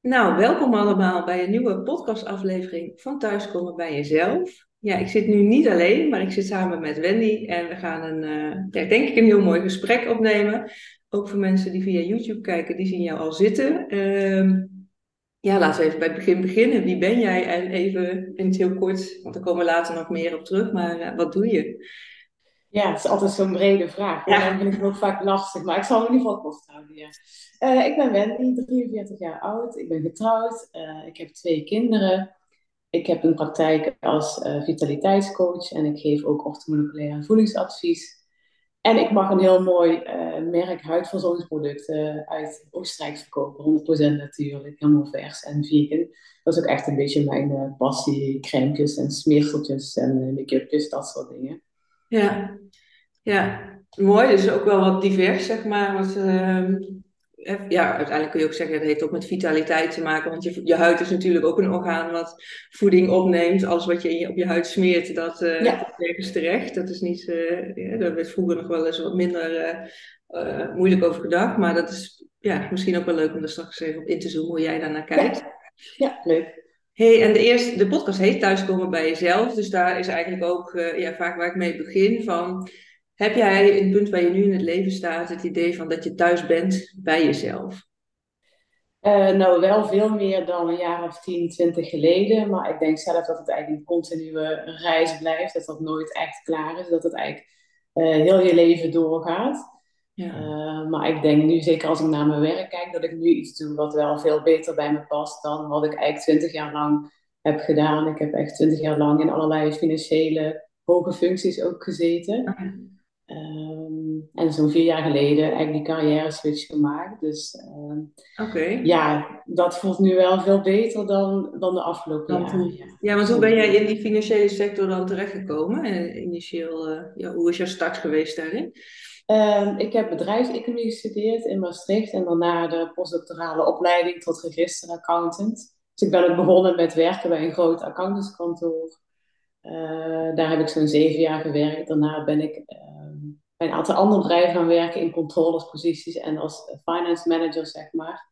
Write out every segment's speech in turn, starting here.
Nou, welkom allemaal bij een nieuwe podcastaflevering van Thuiskomen bij Jezelf. Ja, ik zit nu niet alleen, maar ik zit samen met Wendy en we gaan een, ja, denk ik, een heel mooi gesprek opnemen. Ook voor mensen die via YouTube kijken, die zien jou al zitten. Uh, ja, laten we even bij het begin beginnen. Wie ben jij? En even in het heel kort, want er komen later nog meer op terug, maar uh, wat doe je? Ja, het is altijd zo'n brede vraag. Ja. Dan vind ik het ook vaak lastig, maar ik zal in ieder geval kort houden. Ja. Uh, ik ben Wendy, 43 jaar oud. Ik ben getrouwd. Uh, ik heb twee kinderen. Ik heb een praktijk als uh, vitaliteitscoach en ik geef ook orthomoleculair voedingsadvies. En ik mag een heel mooi merk huidverzorgingsproducten uit Oostenrijk verkopen. 100% natuurlijk, helemaal vers en vegan. Dat is ook echt een beetje mijn passie. Crèmes en smeerseltjes en make-upjes, dat soort dingen. Ja, ja. mooi. Dus ook wel wat divers, zeg maar. Want, uh, ja, uiteindelijk kun je ook zeggen, dat heeft ook met vitaliteit te maken. Want je, je huid is natuurlijk ook een orgaan wat voeding opneemt. Alles wat je op je huid smeert, dat uh, ja. ergens terecht. Dat is niet, uh, ja, daar werd vroeger nog wel eens wat minder uh, moeilijk over gedacht. Maar dat is ja, misschien ook wel leuk om er straks even op in te zoomen hoe jij daarnaar kijkt. Ja, ja leuk. Hey, en de, eerste, de podcast heet Thuiskomen bij jezelf. Dus daar is eigenlijk ook ja, vaak waar ik mee begin van... Heb jij in het punt waar je nu in het leven staat het idee van dat je thuis bent bij jezelf? Uh, nou, wel veel meer dan een jaar of 10, 20 geleden. Maar ik denk zelf dat het eigenlijk een continue reis blijft. Dat dat nooit echt klaar is. Dat het eigenlijk uh, heel je leven doorgaat. Ja. Uh, maar ik denk nu, zeker als ik naar mijn werk kijk, dat ik nu iets doe wat wel veel beter bij me past dan wat ik eigenlijk twintig jaar lang heb gedaan. Ik heb echt twintig jaar lang in allerlei financiële hoge functies ook gezeten. Okay. Um, en zo'n vier jaar geleden eigenlijk die carrière switch gemaakt. Dus okay. ja, dat voelt nu wel veel beter dan, dan de afgelopen jaren. Ja. ja, want hoe ben jij in die financiële sector dan terechtgekomen? En initieel, uh, ja, hoe is jouw start geweest daarin? Um, ik heb bedrijfseconomie gestudeerd in Maastricht en daarna de postdoctorale opleiding tot registeraccountant. Dus ik ben ook begonnen met werken bij een groot accountantskantoor. Uh, daar heb ik zo'n zeven jaar gewerkt. Daarna ben ik uh, bij een aantal andere bedrijven gaan werken in controllersposities en als finance manager, zeg maar.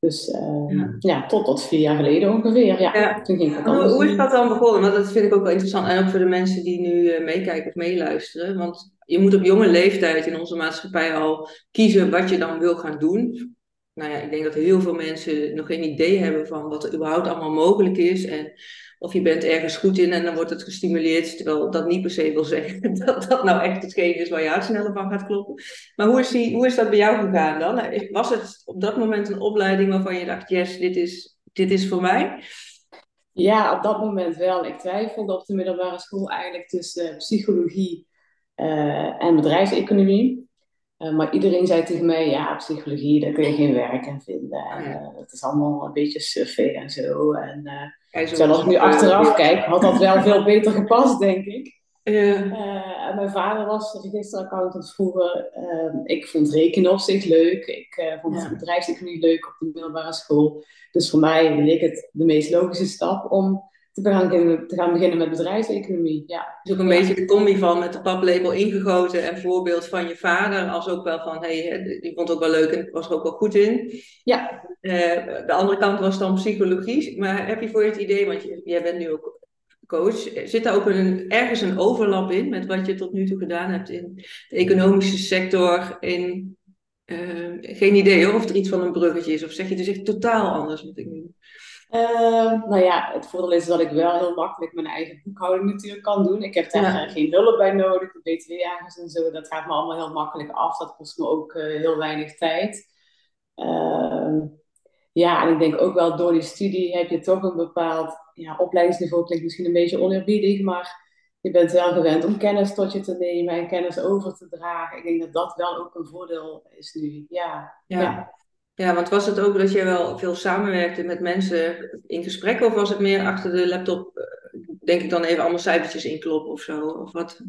Dus uh, ja. ja. tot tot vier jaar geleden ongeveer. Ja, ja. Toen ging hoe, hoe is dat dan begonnen? Want dat vind ik ook wel interessant. En ook voor de mensen die nu meekijken of meeluisteren. Want je moet op jonge leeftijd in onze maatschappij al kiezen wat je dan wil gaan doen. Nou ja, ik denk dat heel veel mensen nog geen idee hebben van wat er überhaupt allemaal mogelijk is. En of je bent ergens goed in en dan wordt het gestimuleerd. Terwijl dat niet per se wil zeggen dat dat nou echt hetgeen is waar je hart sneller van gaat kloppen. Maar hoe is, die, hoe is dat bij jou gegaan dan? Was het op dat moment een opleiding waarvan je dacht, yes, dit is, dit is voor mij? Ja, op dat moment wel. Ik twijfelde op de middelbare school eigenlijk tussen psychologie uh, en bedrijfseconomie. Uh, maar iedereen zei tegen mij, ja, psychologie, daar kun je geen werk in vinden. En, uh, dat is allemaal een beetje suffig en zo. En terwijl als ik nu achteraf kijk, had dat wel veel beter gepast, denk ik. en mijn vader was registeraccountant vroeger. Ehm, ik vond rekenen op zich leuk. Ik vond ja. bedrijfseconomie leuk op de middelbare school. Dus voor mij leek het de meest logische stap om te gaan, te gaan beginnen met bedrijfseconomie. Ja. Dus ook een ja. beetje de combi van met de paplepel ingegoten en voorbeeld van je vader, als ook wel van, hé, hey, die vond het ook wel leuk en was er ook wel goed in. Ja. Uh, de andere kant was dan psychologie, maar heb je voor je het idee, want jij bent nu ook coach, zit daar ook een, ergens een overlap in met wat je tot nu toe gedaan hebt in de economische sector, in, uh, geen idee hoor, of er iets van een bruggetje is, of zeg je dus echt totaal anders wat ik nu uh, nou ja, het voordeel is dat ik wel heel makkelijk mijn eigen boekhouding natuurlijk kan doen. Ik heb daar ja. geen hulp bij nodig, de btw-jagers en zo. Dat gaat me allemaal heel makkelijk af. Dat kost me ook uh, heel weinig tijd. Uh, ja, en ik denk ook wel door die studie heb je toch een bepaald ja, opleidingsniveau. Klinkt misschien een beetje oneerbiedig, maar je bent wel gewend om kennis tot je te nemen en kennis over te dragen. Ik denk dat dat wel ook een voordeel is nu. ja. ja. ja. Ja, want was het ook dat je wel veel samenwerkte met mensen in gesprek, of was het meer achter de laptop, eh, denk ik dan even allemaal cijfertjes inkloppen of zo? Of wat?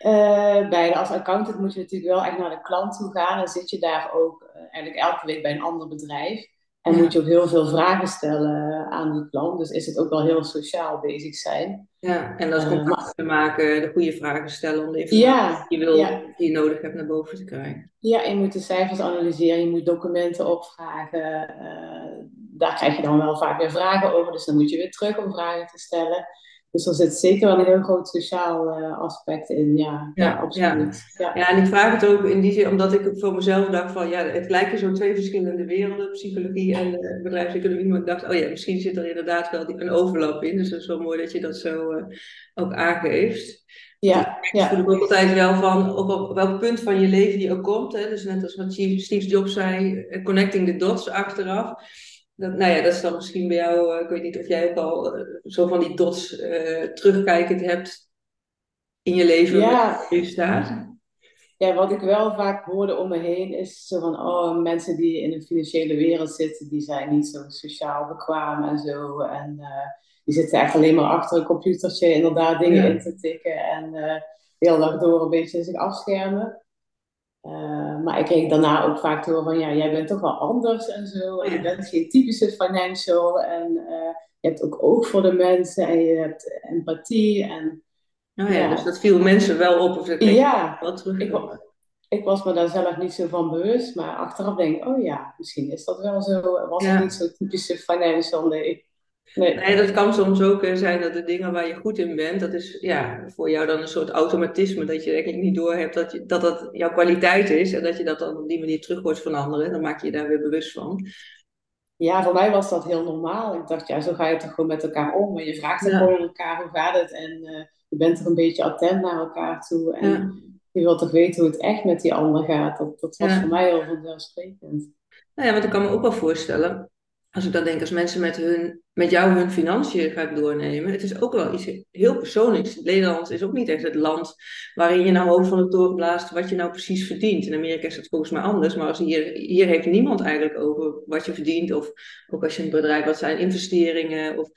Uh, beide. Als accountant moet je natuurlijk wel echt naar de klant toe gaan en zit je daar ook uh, eigenlijk elke week bij een ander bedrijf. En ja. moet je ook heel veel vragen stellen aan die klant. Dus is het ook wel heel sociaal bezig zijn. Ja, en dat is contact te maken, de goede vragen stellen om de informatie ja, die, je wil, ja. die je nodig hebt naar boven te krijgen. Ja, je moet de cijfers analyseren, je moet documenten opvragen. Uh, daar krijg je dan wel vaak weer vragen over. Dus dan moet je weer terug om vragen te stellen. Dus er zit zeker wel een heel groot sociaal uh, aspect in. Ja, ja, absoluut. Ja. ja. en ik vraag het ook in die zin, omdat ik voor mezelf dacht van, ja, het lijken zo twee verschillende werelden, psychologie en uh, bedrijfseconomie. Maar ik dacht, oh ja, misschien zit er inderdaad wel een overlap in. Dus dat is wel mooi dat je dat zo uh, ook aangeeft. Ja, ja. voel ik ook altijd wel van op, op welk punt van je leven die ook komt. Hè? Dus net als wat Steve Jobs zei, connecting the dots achteraf dat, nou ja, dat is dan misschien bij jou, uh, ik weet niet of jij ook al uh, zo van die dots uh, terugkijkend hebt in je leven, ja. staat. Ja, wat ik wel vaak hoorde om me heen is zo van, oh, mensen die in de financiële wereld zitten, die zijn niet zo sociaal bekwaam en zo. En die zitten echt alleen maar achter een computertje inderdaad dingen in te tikken en de hele dag door een beetje zich afschermen. Uh, maar ik kreeg daarna ook vaak te horen van, ja, jij bent toch wel anders en zo. En je bent geen typische financial. En uh, je hebt ook oog voor de mensen en je hebt empathie. En, oh ja, dus dat viel mensen wel op. Of ja, wel terug. Ik, ik, was me daar zelf niet zo van bewust. Maar achteraf denk ik, oh ja, misschien is dat wel zo. Was het niet zo typische financial, nee. Nee. nee, dat kan soms ook eh, zijn dat de dingen waar je goed in bent, dat is ja, voor jou dan een soort automatisme. Dat je eigenlijk niet doorhebt dat, je, dat dat jouw kwaliteit is en dat je dat dan op die manier terug hoort van anderen. Dan maak je je daar weer bewust van. Ja, voor mij was dat heel normaal. Ik dacht, ja, zo ga je toch gewoon met elkaar om. En je vraagt ja. gewoon elkaar, hoe gaat het? En uh, je bent er een beetje attent naar elkaar toe. En ja. je wilt toch weten hoe het echt met die ander gaat. Dat, dat was voor mij heel vanzelfsprekend. Nou ja, want ik kan me ook wel voorstellen als ik dan denk, als mensen met, hun, met jou hun financiën gaan doornemen, het is ook wel iets heel persoonlijks. Nederland is ook niet echt het land waarin je nou hoofd van de toren blaast wat je nou precies verdient. In Amerika is dat volgens mij anders, maar als hier, hier heeft niemand eigenlijk over wat je verdient. Of ook als je een bedrijf, wat zijn investeringen. Of,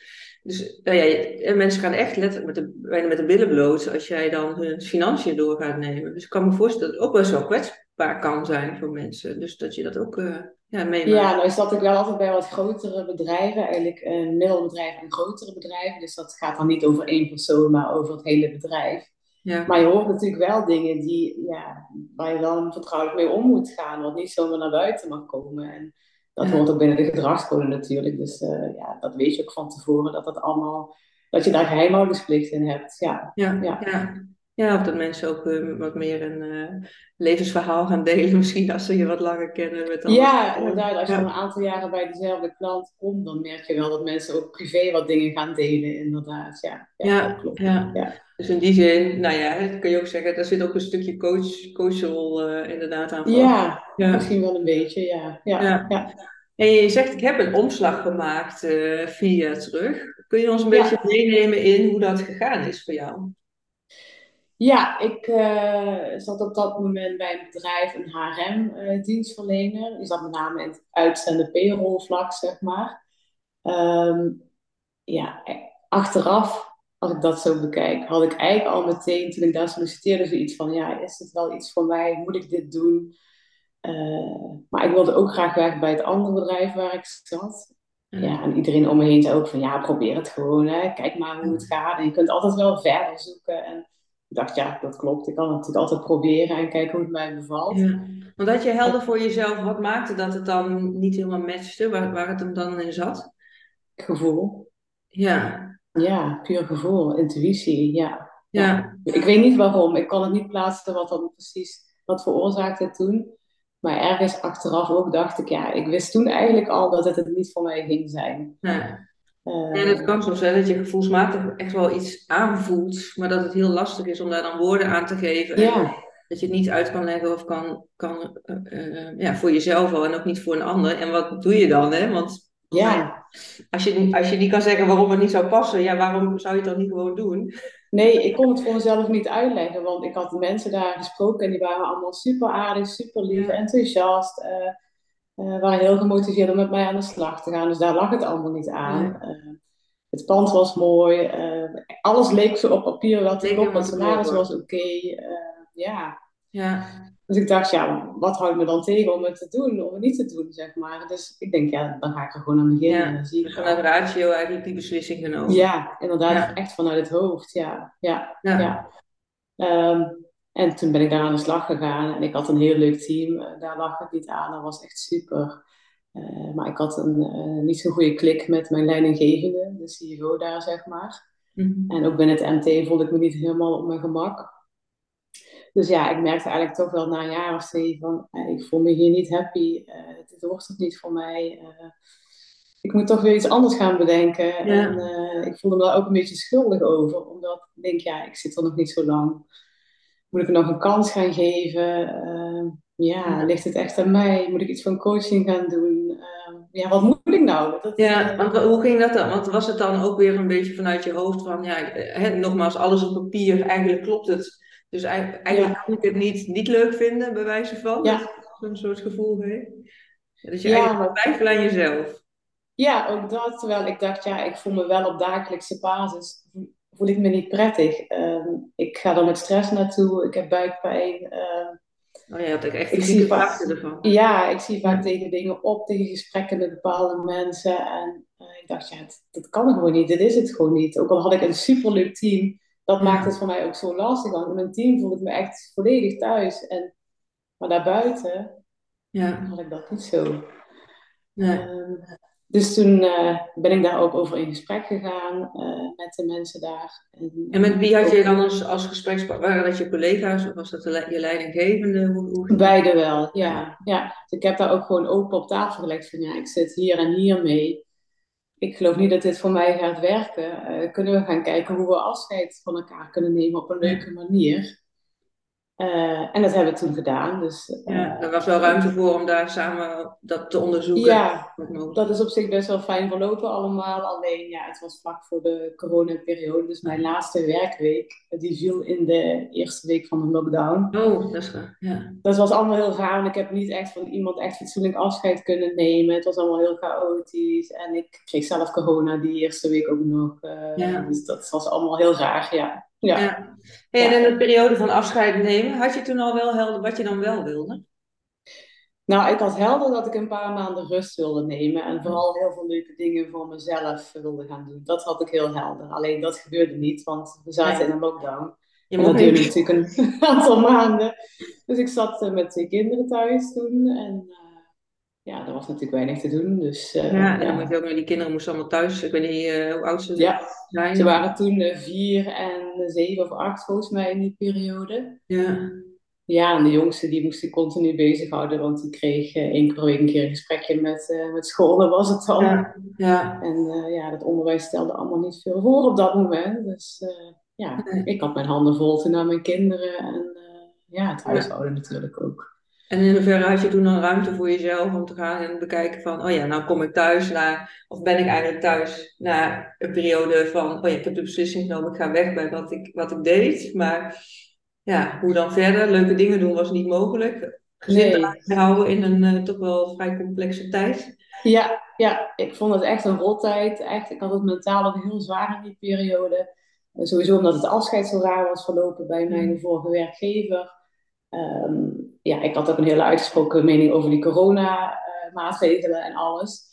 dus nou ja, mensen gaan echt letterlijk met de, bijna met de billen bloot als jij dan hun financiën door gaat nemen. Dus ik kan me voorstellen dat het ook wel kwetsbaar kan zijn voor mensen. Dus dat je dat ook... Uh, ja, Ja, nou zat ik wel altijd bij wat grotere bedrijven, eigenlijk een middelbedrijf en grotere bedrijven. Dus dat gaat dan niet over één persoon, maar over het hele bedrijf. Ja. Maar je hoort natuurlijk wel dingen die, ja, waar je dan vertrouwelijk mee om moet gaan, wat niet zomaar naar buiten mag komen. En dat hoort ook binnen de gedragscode natuurlijk. Dus uh, ja, dat weet je ook van tevoren, dat dat allemaal, dat je daar geheimhoudingsplicht in hebt. Ja, ja, ja. Ja, of dat mensen ook uh, wat meer een uh, levensverhaal gaan delen, misschien als ze je wat langer kennen. Met ja, inderdaad. Als je ja. een aantal jaren bij dezelfde klant komt, dan merk je wel dat mensen ook privé wat dingen gaan delen, inderdaad. Ja, ja, ja klopt. Ja. ja. Dus in die zin, nou ja, kun je ook zeggen, daar zit ook een stukje coach, coachal uh, inderdaad aan Ja, ja, misschien wel een beetje, ja. ja, ja. En je zegt, ik heb een omslag gemaakt vier jaar terug. Kun je ons een beetje meenemen in hoe dat gegaan is voor jou? Ja, ik uh, zat op dat moment bij een bedrijf, een HRM-dienstverlener. Uh, Die zat met name in het uitzenden payroll-vlak, zeg maar. Um, ja, achteraf, als ik dat zo bekijk, had ik eigenlijk al meteen, toen ik daar solliciteerde, zoiets van, ja, is het wel iets voor mij? Moet ik dit doen? Uh, maar ik wilde ook graag werken bij het andere bedrijf waar ik zat. Ja, en iedereen om me heen zei ook van, ja, probeer het gewoon. Hè. Kijk maar hoe het gaat. En je kunt altijd wel verder zoeken. En, ik dacht, ja, dat klopt. Ik kan het natuurlijk altijd proberen en kijken hoe het mij bevalt. Ja. Want had je helder voor jezelf, wat maakte dat het dan niet helemaal matchte, waar, waar het hem dan in zat? Gevoel. Ja. Ja, puur gevoel, intuïtie, ja. ja. Ik weet niet waarom, ik kan het niet plaatsen wat dan precies, wat veroorzaakte het toen. Maar ergens achteraf ook dacht ik, ja, ik wist toen eigenlijk al dat het het niet voor mij ging zijn. Ja. Uh, ja, dat kan zo zijn dat je gevoelsmatig echt wel iets aanvoelt, maar dat het heel lastig is om daar dan woorden aan te geven. Ja. Dat je het niet uit kan leggen of kan, kan uh, ja, voor jezelf al en ook niet voor een ander. En wat doe je dan? Hè? Want ja. als, je, als je niet kan zeggen waarom het niet zou passen, ja, waarom zou je het dan niet gewoon doen? Nee, ik kon het voor mezelf niet uitleggen, want ik had de mensen daar gesproken en die waren allemaal super aardig, super lief, enthousiast. Uh, uh, waren heel gemotiveerd om met mij aan de slag te gaan. Dus daar lag het allemaal niet aan. Uh, het pand was mooi. Uh, alles leek zo op papier wel te kloppen. Het salaris was oké. Okay. ja. ja. Dus ik dacht, ja, wat houdt me dan tegen om het te doen, om het niet te doen, zeg maar. Dus ik denk, ja, dan ga ik er gewoon aan beginnen. Ja, zie vanuit ratio eigenlijk die beslissing genomen. Ja, inderdaad, echt vanuit het hoofd, ja. ja, ja. Um, en toen ben ik daar aan de slag gegaan en ik had een heel leuk team. Eh, daar lag het niet aan, dat was echt super. Uh, maar ik had een uh, niet zo goede klik met mijn leidinggevende, de CEO daar, zeg maar. Mm En ook binnen het MT voelde ik me niet helemaal op mijn gemak. Dus ja, ik merkte eigenlijk toch wel na een jaar of twee van, ik voel me hier niet happy, dit wordt het niet voor mij. ik moet toch weer iets anders gaan bedenken. Ja. En ik voelde me daar ook een beetje schuldig over, omdat ik denk, ja, ik zit er nog niet zo lang. Moet ik nog een kans gaan geven? ja, ligt het echt aan mij? Moet ik iets van coaching gaan doen? Ehm, ja, wat moet ik nou? Dat, ja, want hoe ging dat dan? Want was het dan ook weer een beetje vanuit je hoofd van, ja, nogmaals, alles op papier, eigenlijk klopt het. Dus eigenlijk ja. kan ik het niet, niet leuk vinden, bij wijze van. Ja. Zo'n soort gevoel heeft. Dat je ja, eigenlijk twijfelt aan jezelf. Ja, ook dat. Terwijl ik dacht, ja, ik voel me wel op dagelijkse basis, voel ik me niet prettig. Uh, ik ga er met stress naartoe, ik heb buikpijn. Uh, Oh, je had ook echt klachten ervan. Ja, ik zie vaak tegen dingen op, tegen gesprekken met bepaalde mensen. En uh, ik dacht, ja, dat kan gewoon niet. Dit is het gewoon niet. Ook al had ik een superleuk team, dat maakt het voor mij ook zo lastig. Want in mijn team voelde ik me echt volledig thuis. En, maar daarbuiten ja. had ik dat niet zo. Nee. Uh, dus toen uh, ben ik daar ook over in gesprek gegaan uh, met de mensen daar. En, en met wie had je dan als, als gesprekspartner? Waren dat je collega's of was dat de, je leidinggevende? Hoe, hoe Beide wel, ja. ja. Dus ik heb daar ook gewoon open op tafel gelegd van ja, ik zit hier en hier mee. Ik geloof niet dat dit voor mij gaat werken. Uh, kunnen we gaan kijken hoe we afscheid van elkaar kunnen nemen op een leuke manier. Uh, en dat hebben we toen gedaan. Dus, uh, ja, er was wel ruimte voor om daar samen dat te onderzoeken. Ja, dat is op zich best wel fijn verlopen allemaal. Alleen ja, het was vlak voor de coronaperiode. Dus mijn laatste werkweek, die viel in de eerste week van de lockdown. Oh, dat is. Ja. Dat was allemaal heel raar. En ik heb niet echt van iemand echt fatsoenlijk afscheid kunnen nemen. Het was allemaal heel chaotisch. En ik kreeg zelf corona die eerste week ook nog. Uh, ja. Dus dat was allemaal heel raar, ja. Ja. ja. En in de periode van afscheid nemen, had je toen al wel helder wat je dan wel wilde? Nou, ik had helder dat ik een paar maanden rust wilde nemen en vooral heel veel leuke dingen voor mezelf wilde gaan doen. Dat had ik heel helder. Alleen dat gebeurde niet, want we zaten in een lockdown. Je en dat duurde natuurlijk een aantal maanden. Dus ik zat uh, met twee kinderen thuis toen en ja, er was natuurlijk weinig te doen. Dus, uh, ja, en dan ook die kinderen moesten allemaal thuis. Ik weet niet hoe oud ze ja. zijn. Ze waren toen vier en zeven of acht volgens mij in die periode. Ja. Ja, en de jongste die moest ik continu bezighouden, want die kreeg één keer per week een keer een gesprekje met, met school, dat was het dan. Ja, ja. En ja, dat onderwijs stelde allemaal niet veel voor op dat moment. Dus ja, ik had mijn handen vol toen naar mijn kinderen en ja, het huishouden natuurlijk ook. En in hoeverre had je toen dan ruimte voor jezelf om te gaan en bekijken van, oh ja, nou kom ik thuis naar, of ben ik eigenlijk thuis na een periode van, oh ja, ik heb de beslissing genomen, ik ga weg bij wat ik, wat ik deed, maar ja, hoe dan verder? Leuke dingen doen was niet mogelijk. Gezin nee. houden in een uh, toch wel vrij complexe tijd. Ja, ja, ik vond het echt een rottijd. Echt, ik had het mentaal ook heel zwaar in die periode. Uh, sowieso omdat het afscheid zo raar was verlopen bij mijn mm. vorige werkgever. Um, ja, ik had ook een hele uitgesproken mening over die corona-maatregelen en alles.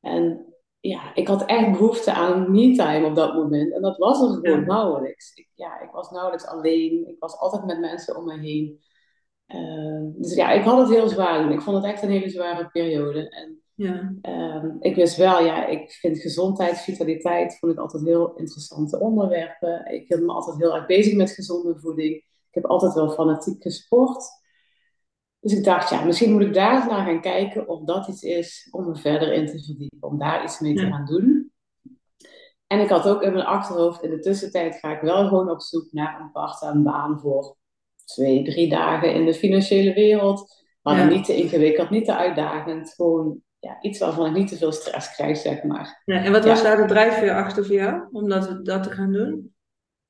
En ja, ik had echt behoefte aan me-time op dat moment. En dat was er gewoon ja. nauwelijks. Ik, ja, ik was nauwelijks alleen. Ik was altijd met mensen om me heen. Uh, dus ja, ik had het heel zwaar. Ik vond het echt een hele zware periode. En ja. uh, ik wist wel, ja, ik vind gezondheid, vitaliteit, vond ik altijd heel interessante onderwerpen. Ik hield me altijd heel erg bezig met gezonde voeding. Ik heb altijd wel fanatiek gesport. Dus ik dacht, ja, misschien moet ik daar eens naar gaan kijken of dat iets is om me verder in te verdiepen, om daar iets mee te gaan doen. En ik had ook in mijn achterhoofd, in de tussentijd ga ik wel gewoon op zoek naar een part-time baan voor twee, drie dagen in de financiële wereld. Maar ja. niet te ingewikkeld, niet te uitdagend. Gewoon ja, iets waarvan ik niet te veel stress krijg, zeg maar. Ja, en wat was daar de drijfveer achter voor jou, om dat, dat te gaan doen?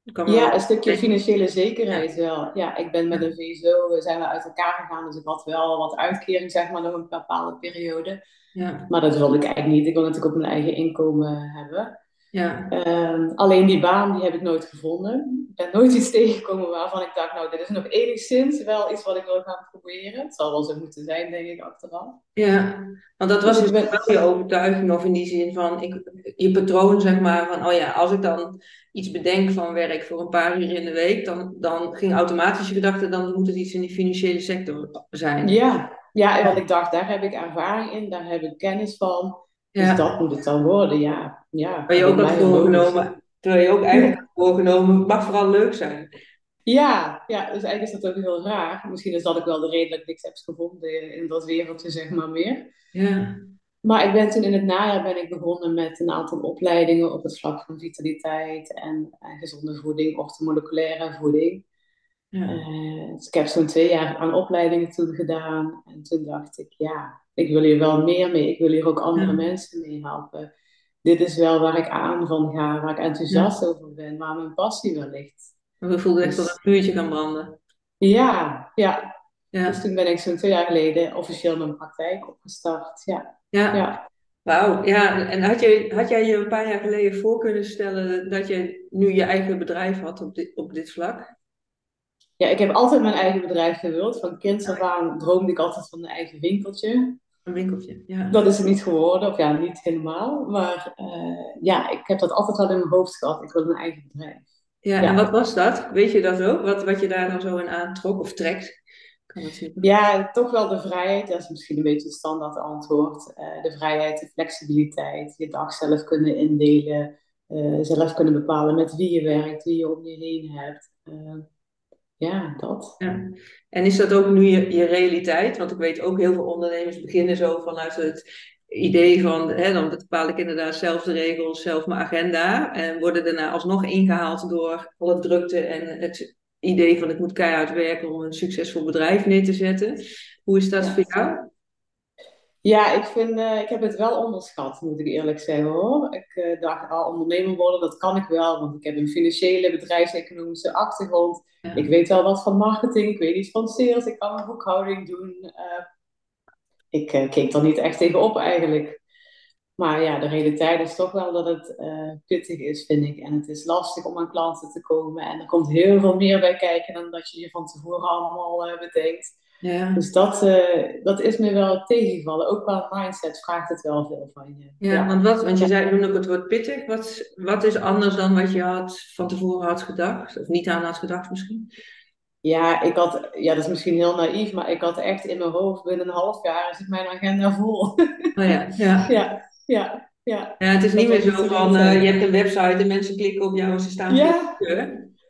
Ja, een stukje financiële zekerheid wel. Ja, ik ben met een VSO, zijn we uit elkaar gegaan, dus ik had wel wat uitkering, zeg maar, nog een bepaalde periode. Ja. Maar dat wilde ik eigenlijk niet. Ik wil natuurlijk ook mijn eigen inkomen hebben. Ja. Um, alleen die baan, die heb ik nooit gevonden. Ik ben nooit iets tegengekomen waarvan ik dacht, nou, dit is nog enigszins wel iets wat ik wil gaan proberen. Het zal wel zo moeten zijn, denk ik, achteraf. Ja, want dat was dus, dus wel je overtuiging, of in die zin van, ik, je patroon, zeg maar, van, oh ja, als ik dan iets bedenk van werk voor een paar uur in de week, dan, dan ging automatisch je gedachte, dan moet het iets in die financiële sector zijn. Ja, ja, want ik dacht, daar heb ik ervaring in, daar heb ik kennis van. Dus dat moet het dan worden, ja. ja Waar je ook had voorgenomen, terwijl je ook eigenlijk had voorgenomen, het mag vooral leuk zijn. Ja, ja, dus eigenlijk is dat ook heel raar. Misschien is dat ook wel de reden dat ik niks heb gevonden in dat wereldje, zeg maar meer. Ja, Maar ik ben toen in het najaar ben ik begonnen met een aantal opleidingen op het vlak van vitaliteit en, en gezonde voeding, orthomoleculaire voeding. ja, Eh, dus ik heb zo'n twee jaar aan opleidingen toen gedaan. En toen dacht ik, ja, ik wil hier wel meer mee. Ik wil hier ook andere Ja. mensen mee helpen. Dit is wel waar ik aan van ga, waar ik enthousiast over ben, waar mijn passie wel ligt. we voelden echt dat een vuurtje kan branden. Ja, ja. Ja, Dus toen ben ik zo'n twee jaar geleden officieel mijn praktijk opgestart. Ja, ja. ja. Wauw, ja. En had, je, had jij je een paar jaar geleden voor kunnen stellen dat je nu je eigen bedrijf had op dit, op dit vlak? Ja, ik heb altijd mijn eigen bedrijf gewild. Van kinds af aan droomde ik altijd van een eigen winkeltje. Een winkeltje, ja. Dat is het niet geworden, of ja, niet helemaal. Maar eh, ja, ik heb dat altijd wel in mijn hoofd gehad. Ik wil een eigen bedrijf. Ja, Ja. en wat was dat? Weet je dat ook? Wat, wat je daar dan zo in aantrok of trekt? Kan. Ja, toch wel de vrijheid. Dat is misschien een beetje het standaard antwoord. Eh, de vrijheid, de flexibiliteit. Je dag zelf kunnen indelen. eh, zelf kunnen bepalen met wie je werkt, wie je om je heen hebt. Eh, ja, dat. Ja. En is dat ook nu je, je realiteit? Want ik weet ook heel veel ondernemers beginnen zo vanuit het idee van, hè, dan bepaal ik inderdaad zelf de regels, zelf mijn agenda. En worden daarna alsnog ingehaald door alle drukte en het idee van ik moet keihard werken om een succesvol bedrijf neer te zetten. Hoe is dat Ja. voor jou? Ja, ik vind, eh, ik heb het wel onderschat, moet ik eerlijk zeggen hoor. Ik eh, dacht, al ondernemer worden, dat kan ik wel, want ik heb een financiële, bedrijfseconomische achtergrond. Ja. Ik weet wel wat van marketing, ik weet iets van sales, ik kan een boekhouding doen. Eh, ik keek er niet echt tegenop eigenlijk. Maar ja, de realiteit is toch wel dat het pittig is, vind ik. En het is lastig om aan klanten te komen. En er komt heel veel meer bij kijken dan dat je je van tevoren allemaal bedenkt. Ja, Dus dat, eh, dat is me wel tegengevallen. Ook qua mindset vraagt het wel veel van je. ja, Want, wat, want je zei noemde ook het woord pittig. Wat, wat is anders dan wat je had, van tevoren had gedacht? Of niet aan had gedacht misschien? Ja, ik had, ja, dat is misschien heel naïef, maar ik had echt in mijn hoofd binnen een half jaar is mijn agenda vol. Oh ja, ja. ja, ja, ja. Ja, het is niet meer zo van, eh, leuk. je hebt een website en mensen klikken op jou en ze staan Ja.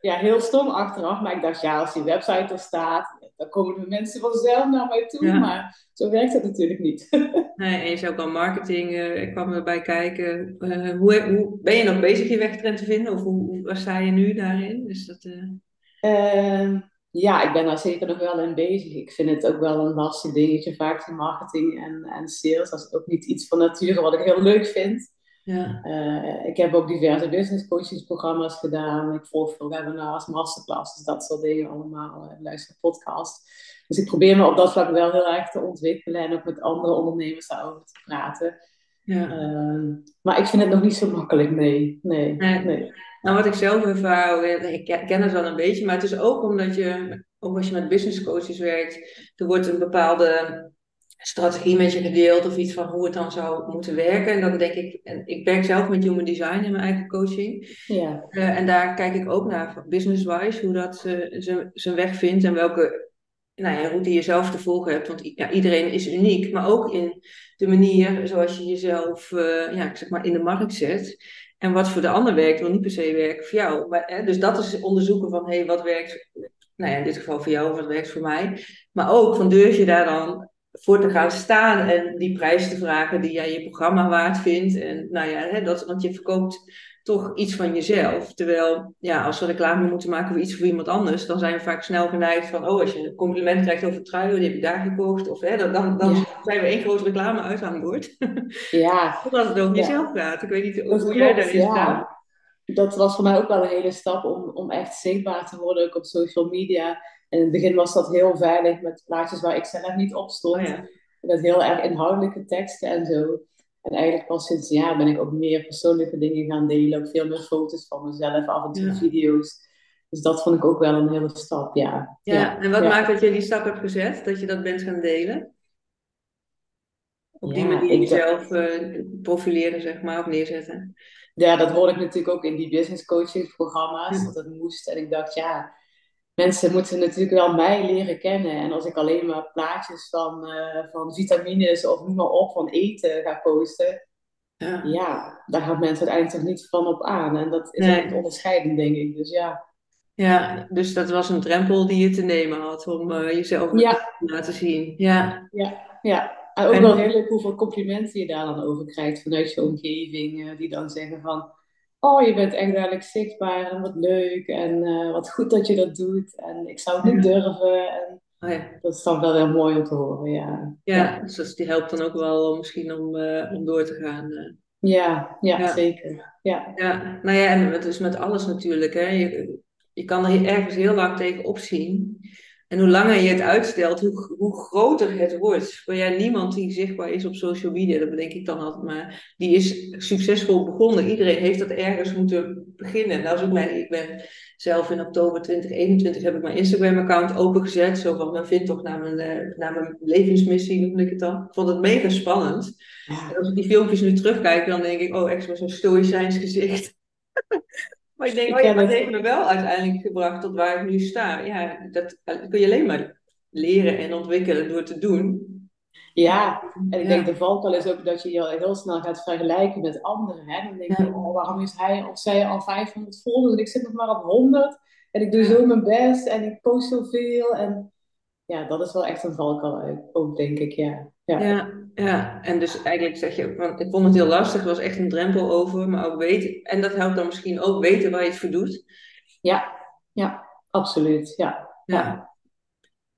Ja, heel stom achteraf, maar ik dacht, ja, als die website er staat, dan komen de mensen vanzelf naar mij toe. Ja. Maar zo werkt het natuurlijk niet. Nee, en je zei ook al marketing, eh, ik kwam erbij kijken. Eh, hoe, hoe, ben je nog bezig je wegtrend te vinden? Of hoe, hoe- waar sta je nu daarin? Is dat, eh, Ehm, ja, ik ben daar zeker nog wel in bezig. Ik vind het ook wel een lastig dingetje, vaak die marketing en, en sales. Dat is ook niet iets van nature wat ik heel leuk vind. Ja. Eh, ik heb ook diverse business coachingsprogramma's gedaan. Ik volg veel webinars, masterclasses, dat soort dingen allemaal. Ik luister podcasts. Dus ik probeer me op dat vlak wel heel erg te ontwikkelen en ook met andere ondernemers daarover te praten. ja. Ehm, maar ik vind het nog niet zo makkelijk, nee. Nee, Nee. nee. Nou, wat ik zelf ervaar, eh, ik ken het wel een beetje, maar het is ook omdat je, ook als je met business coaches werkt, er wordt een bepaalde strategie met je gedeeld of iets van hoe het dan zou moeten werken. En dan denk ik, en ik werk zelf met human design in mijn eigen coaching. Ja, Eh, en daar kijk ik ook naar, business-wise, hoe dat eh, zijn- zijn weg vindt en welke nou ja, route je zelf te volgen hebt. Want ja, iedereen is uniek, maar ook in de manier zoals je jezelf eh, ja, ik zeg maar in de markt zet. En wat voor de ander werkt, wil niet per se werken voor jou. Maar, hè, dus dat is onderzoeken van, hé, wat werkt, nou ja, in dit geval voor jou, wat werkt voor mij. Maar ook van durf je daar dan voor te gaan staan en die prijs te vragen die jij je programma waard vindt. En nou ja, hè, dat, want je verkoopt toch iets van jezelf. Terwijl, ja, als we reclame moeten maken voor iets voor iemand anders, dan zijn we vaak snel geneigd van, oh, als je een compliment krijgt over trui, die heb je daar gekocht. Of hè, dan, dan, dan Ja. zijn we één groot reclame uithangbord. ja. Totdat het over Ja. jezelf gaat. Ik weet niet hoe jij daarin staat. ja. Dat was voor mij ook wel een hele stap om, om echt zichtbaar te worden, ook op social media. In het begin was dat heel veilig met plaatjes waar ik zelf niet op stond. Oh ja. Met heel erg inhoudelijke teksten en zo. En eigenlijk pas sinds een jaar ben ik ook meer persoonlijke dingen gaan delen. Ook veel meer foto's van mezelf, af en toe Ja. video's. Dus dat vond ik ook wel een hele stap, ja. Ja, en wat maakt dat je die stap hebt gezet, dat je dat bent gaan delen? Op die manier jezelf eh, profileren, zeg maar, of neerzetten. Ja, dat hoorde ik natuurlijk ook in die business coaching programma's, dat het moest. En ik dacht, ja, mensen moeten natuurlijk wel mij leren kennen. En als ik alleen maar plaatjes van, uh, van vitamines of noem maar op, van eten ga posten, ja. ja, daar gaat mensen uiteindelijk toch niet van op aan. En dat is nee. een onderscheiding, denk ik. Dus ja. Ja, dus dat was een drempel die je te nemen had om uh, jezelf ja. te laten zien. Ja, ja, ja. En ook wel heel leuk hoeveel complimenten je daar dan over krijgt vanuit je omgeving. Uh, die dan zeggen van, oh je bent echt duidelijk zichtbaar en wat leuk. En uh, wat goed dat je dat doet. En ik zou het niet durven. En oh ja. Dat is dan wel heel mooi om te horen, ja. Ja, dus die helpt dan ook wel misschien om, om door te gaan. Ja, ja, ja, zeker. Ja. ja, nou ja, en het is met alles natuurlijk. Hè. Je, je kan er ergens heel lang tegen opzien. En hoe langer je het uitstelt, hoe, hoe groter het wordt. Maar ja, niemand die zichtbaar is op social media, dat bedenk ik dan altijd maar, die is succesvol begonnen. Iedereen heeft dat ergens moeten beginnen. Nou, ook mijn, ik ben zelf in oktober 2021 heb ik mijn Instagram-account opengezet. Zo van, men vindt toch naar mijn, uh, naar mijn levensmissie, noem ik het dan. Ik vond het mega spannend. En als ik die filmpjes nu terugkijk, dan denk ik, oh, echt zo'n stoïcijns gezicht. Maar ik denk, oh ja, dat heeft me wel uiteindelijk gebracht tot waar ik nu sta. Ja, dat, kun je alleen maar leren en ontwikkelen door te doen. Ja, en ik denk de valkuil is ook dat je je heel snel gaat vergelijken met anderen. Hè? Dan denk je, oh, waarom is hij of zij al 500 volgers en ik zit nog maar op 100 en ik doe zo mijn best en ik post zoveel. En ja, dat is wel echt een valkuil ook, denk ik, ja. Ja. ja. Ja, en dus eigenlijk zeg je, want ik vond het heel lastig, er was echt een drempel over, maar ook weten, en dat helpt dan misschien ook weten waar je het voor doet. Ja, ja, absoluut, ja. ja.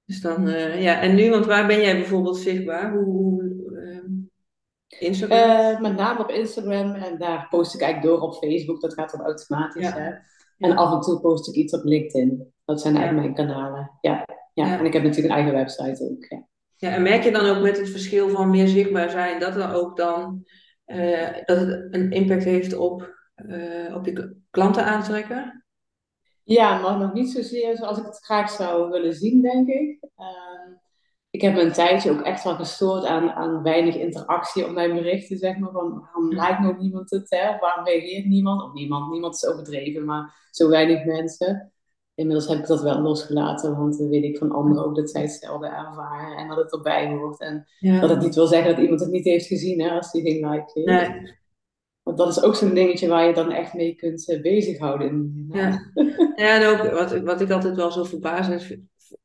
Dus dan, uh, ja, en nu, want waar ben jij bijvoorbeeld zichtbaar? Hoe, uh, Instagram? Uh, met name op Instagram en daar post ik eigenlijk door op Facebook, dat gaat dan automatisch. Hè? En af en toe post ik iets op LinkedIn. Dat zijn eigenlijk mijn kanalen. Ja. Ja. en ik heb natuurlijk een eigen website ook. Ja. En merk je dan ook met het verschil van meer zichtbaar zijn, dat er ook dan uh, dat het een impact heeft op, uh, op je klanten aantrekken? Ja, maar nog niet zozeer zoals ik het graag zou willen zien, denk ik. Uh, ik heb me een tijdje ook echt wel gestoord aan, aan weinig interactie op mijn berichten, zeg maar. Van waarom lijkt nog niemand het, hè? Of waarom reageert niemand? Of niemand, niemand is overdreven, maar zo weinig mensen inmiddels heb ik dat wel losgelaten, want dan weet ik van anderen ook dat zij hetzelfde ervaren en dat het erbij hoort. En dat het niet wil zeggen dat iemand het niet heeft gezien hè, als die geen like. Nee. Want dat is ook zo'n dingetje waar je dan echt mee kunt uh, bezighouden. Ja, ja en ook wat, wat ik altijd wel zo verbazend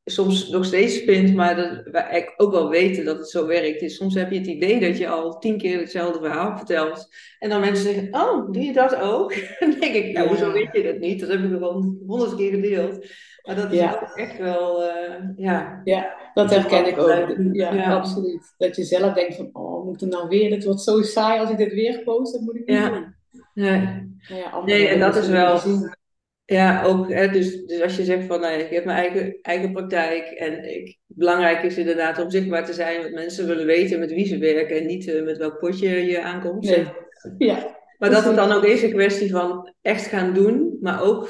soms nog steeds vind, maar dat wij ook wel weten dat het zo werkt. Is soms heb je het idee dat je al tien keer hetzelfde verhaal vertelt. En dan mensen zeggen, oh, doe je dat ook? dan denk ik, nou, hoezo weet je dat niet? Dat heb ik al honderd keer gedeeld. Maar dat is ook echt wel, uh, ja. Ja, dat herken ik ook. Ja, absoluut. Dat je zelf denkt van, oh, moet het nou weer? Het wordt zo saai als ik dit weer post, dat moet ik niet doen. Nee. Ja, nee, en dat is wel... Ja, ook. Hè, dus, dus als je zegt van nou, ik heb mijn eigen, eigen praktijk en ik, belangrijk is inderdaad om zichtbaar te zijn, want mensen willen weten met wie ze werken en niet uh, met welk potje je aankomt. Nee. Ja. Maar dat het dan ook is een kwestie van echt gaan doen, maar ook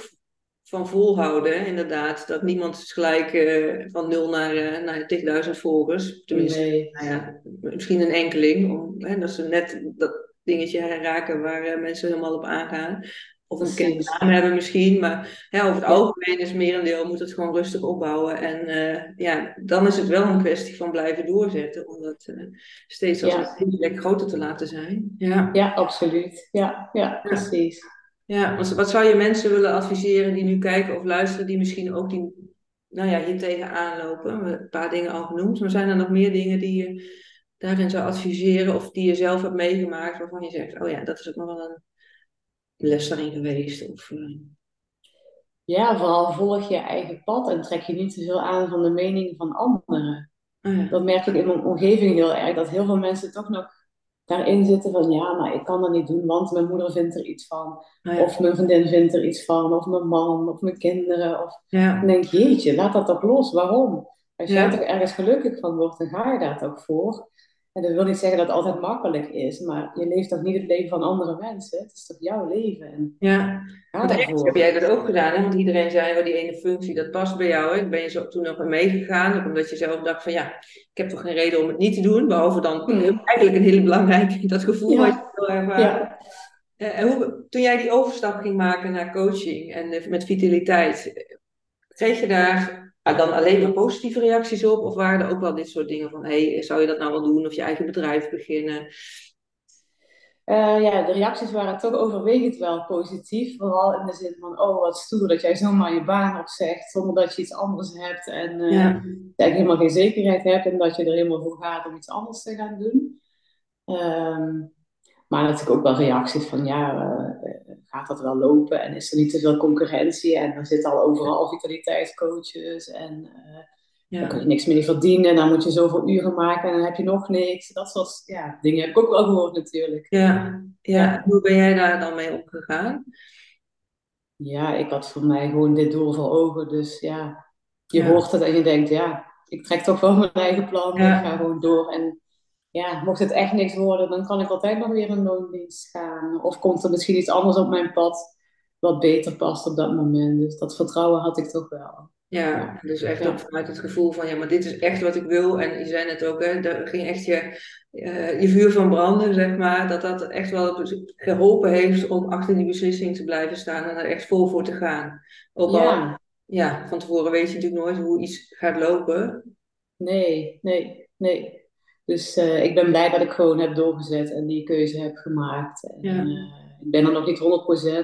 van volhouden, inderdaad. Dat niemand is gelijk uh, van nul naar, uh, naar 10.000 volgers. Tenminste, nee. nou ja, misschien een enkeling. Om, hè, dat ze net dat dingetje raken waar mensen helemaal op aangaan. Of een naam hebben misschien. Maar ja, over het algemeen is merendeel moet het gewoon rustig opbouwen. En uh, ja, dan is het wel een kwestie van blijven doorzetten. Om dat uh, steeds als ja. een plek groter te laten zijn. Ja, ja absoluut. Ja, ja, precies. Ja, wat, wat zou je mensen willen adviseren die nu kijken of luisteren, die misschien ook die, nou ja, hier tegenaan lopen? Een paar dingen al genoemd. Maar zijn er nog meer dingen die je daarin zou adviseren of die je zelf hebt meegemaakt waarvan je zegt, oh ja, dat is ook nog wel een les daarin geweest? Of, uh... Ja, vooral volg je eigen pad en trek je niet te veel aan van de mening van anderen. Oh dat merk ik in mijn omgeving heel erg, dat heel veel mensen toch nog daarin zitten van ja, maar ik kan dat niet doen, want mijn moeder vindt er iets van. Oh of mijn vriendin vindt er iets van, of mijn man, of mijn kinderen. Of... Ja. Dan denk jeetje, laat dat toch los, waarom? Als jij toch ergens gelukkig van wordt, dan ga je daar toch voor. En dat wil niet zeggen dat het altijd makkelijk is, maar je leeft toch niet het leven van andere mensen? Het is toch jouw leven? En ja, want heb jij dat ook gedaan, hè? want iedereen zei, oh, die ene functie, dat past bij jou. Hè? Ben je zo toen nog meegegaan, omdat je zelf dacht van, ja, ik heb toch geen reden om het niet te doen, behalve dan hmm. eigenlijk een hele belangrijke, dat gevoel ja. wat je wil ervaren. Ja. Eh, en hoe, toen jij die overstap ging maken naar coaching en eh, met vitaliteit, kreeg je daar ah, dan alleen maar positieve reacties op? Of waren er ook wel dit soort dingen van, hey, zou je dat nou wel doen? Of je eigen bedrijf beginnen? Uh, ja, de reacties waren toch overwegend wel positief. Vooral in de zin van, oh wat stoer dat jij zomaar je baan opzegt zonder dat je iets anders hebt. En uh, ja. dat je helemaal geen zekerheid hebt en dat je er helemaal voor gaat om iets anders te gaan doen. Um, maar natuurlijk ook wel reacties van, ja, uh, gaat dat wel lopen? En is er niet te veel concurrentie? En er zitten al overal vitaliteitscoaches en ja. Dan kun je niks meer verdienen, dan moet je zoveel uren maken en dan heb je nog niks. Dat soort ja, dingen heb ik ook wel gehoord natuurlijk. Ja, ja. hoe ben jij daar dan mee omgegaan? Ja, ik had voor mij gewoon dit doel voor ogen. Dus ja, je hoort het en je denkt, ja, ik trek toch wel mijn eigen plan. Ik ga gewoon door. En ja, mocht het echt niks worden, dan kan ik altijd nog weer een loondienst gaan. Of komt er misschien iets anders op mijn pad wat beter past op dat moment. Dus dat vertrouwen had ik toch wel. Ja, dus echt ook vanuit het gevoel van, ja, maar dit is echt wat ik wil. En je zei net ook, hè, daar ging echt je, uh, je vuur van branden, zeg maar. Dat dat echt wel geholpen heeft om achter die beslissing te blijven staan en er echt vol voor te gaan. Ook al, ja. ja, van tevoren weet je natuurlijk nooit hoe iets gaat lopen. Nee, nee, nee. Dus uh, ik ben blij dat ik gewoon heb doorgezet en die keuze heb gemaakt. En, ja. uh, ik ben er nog niet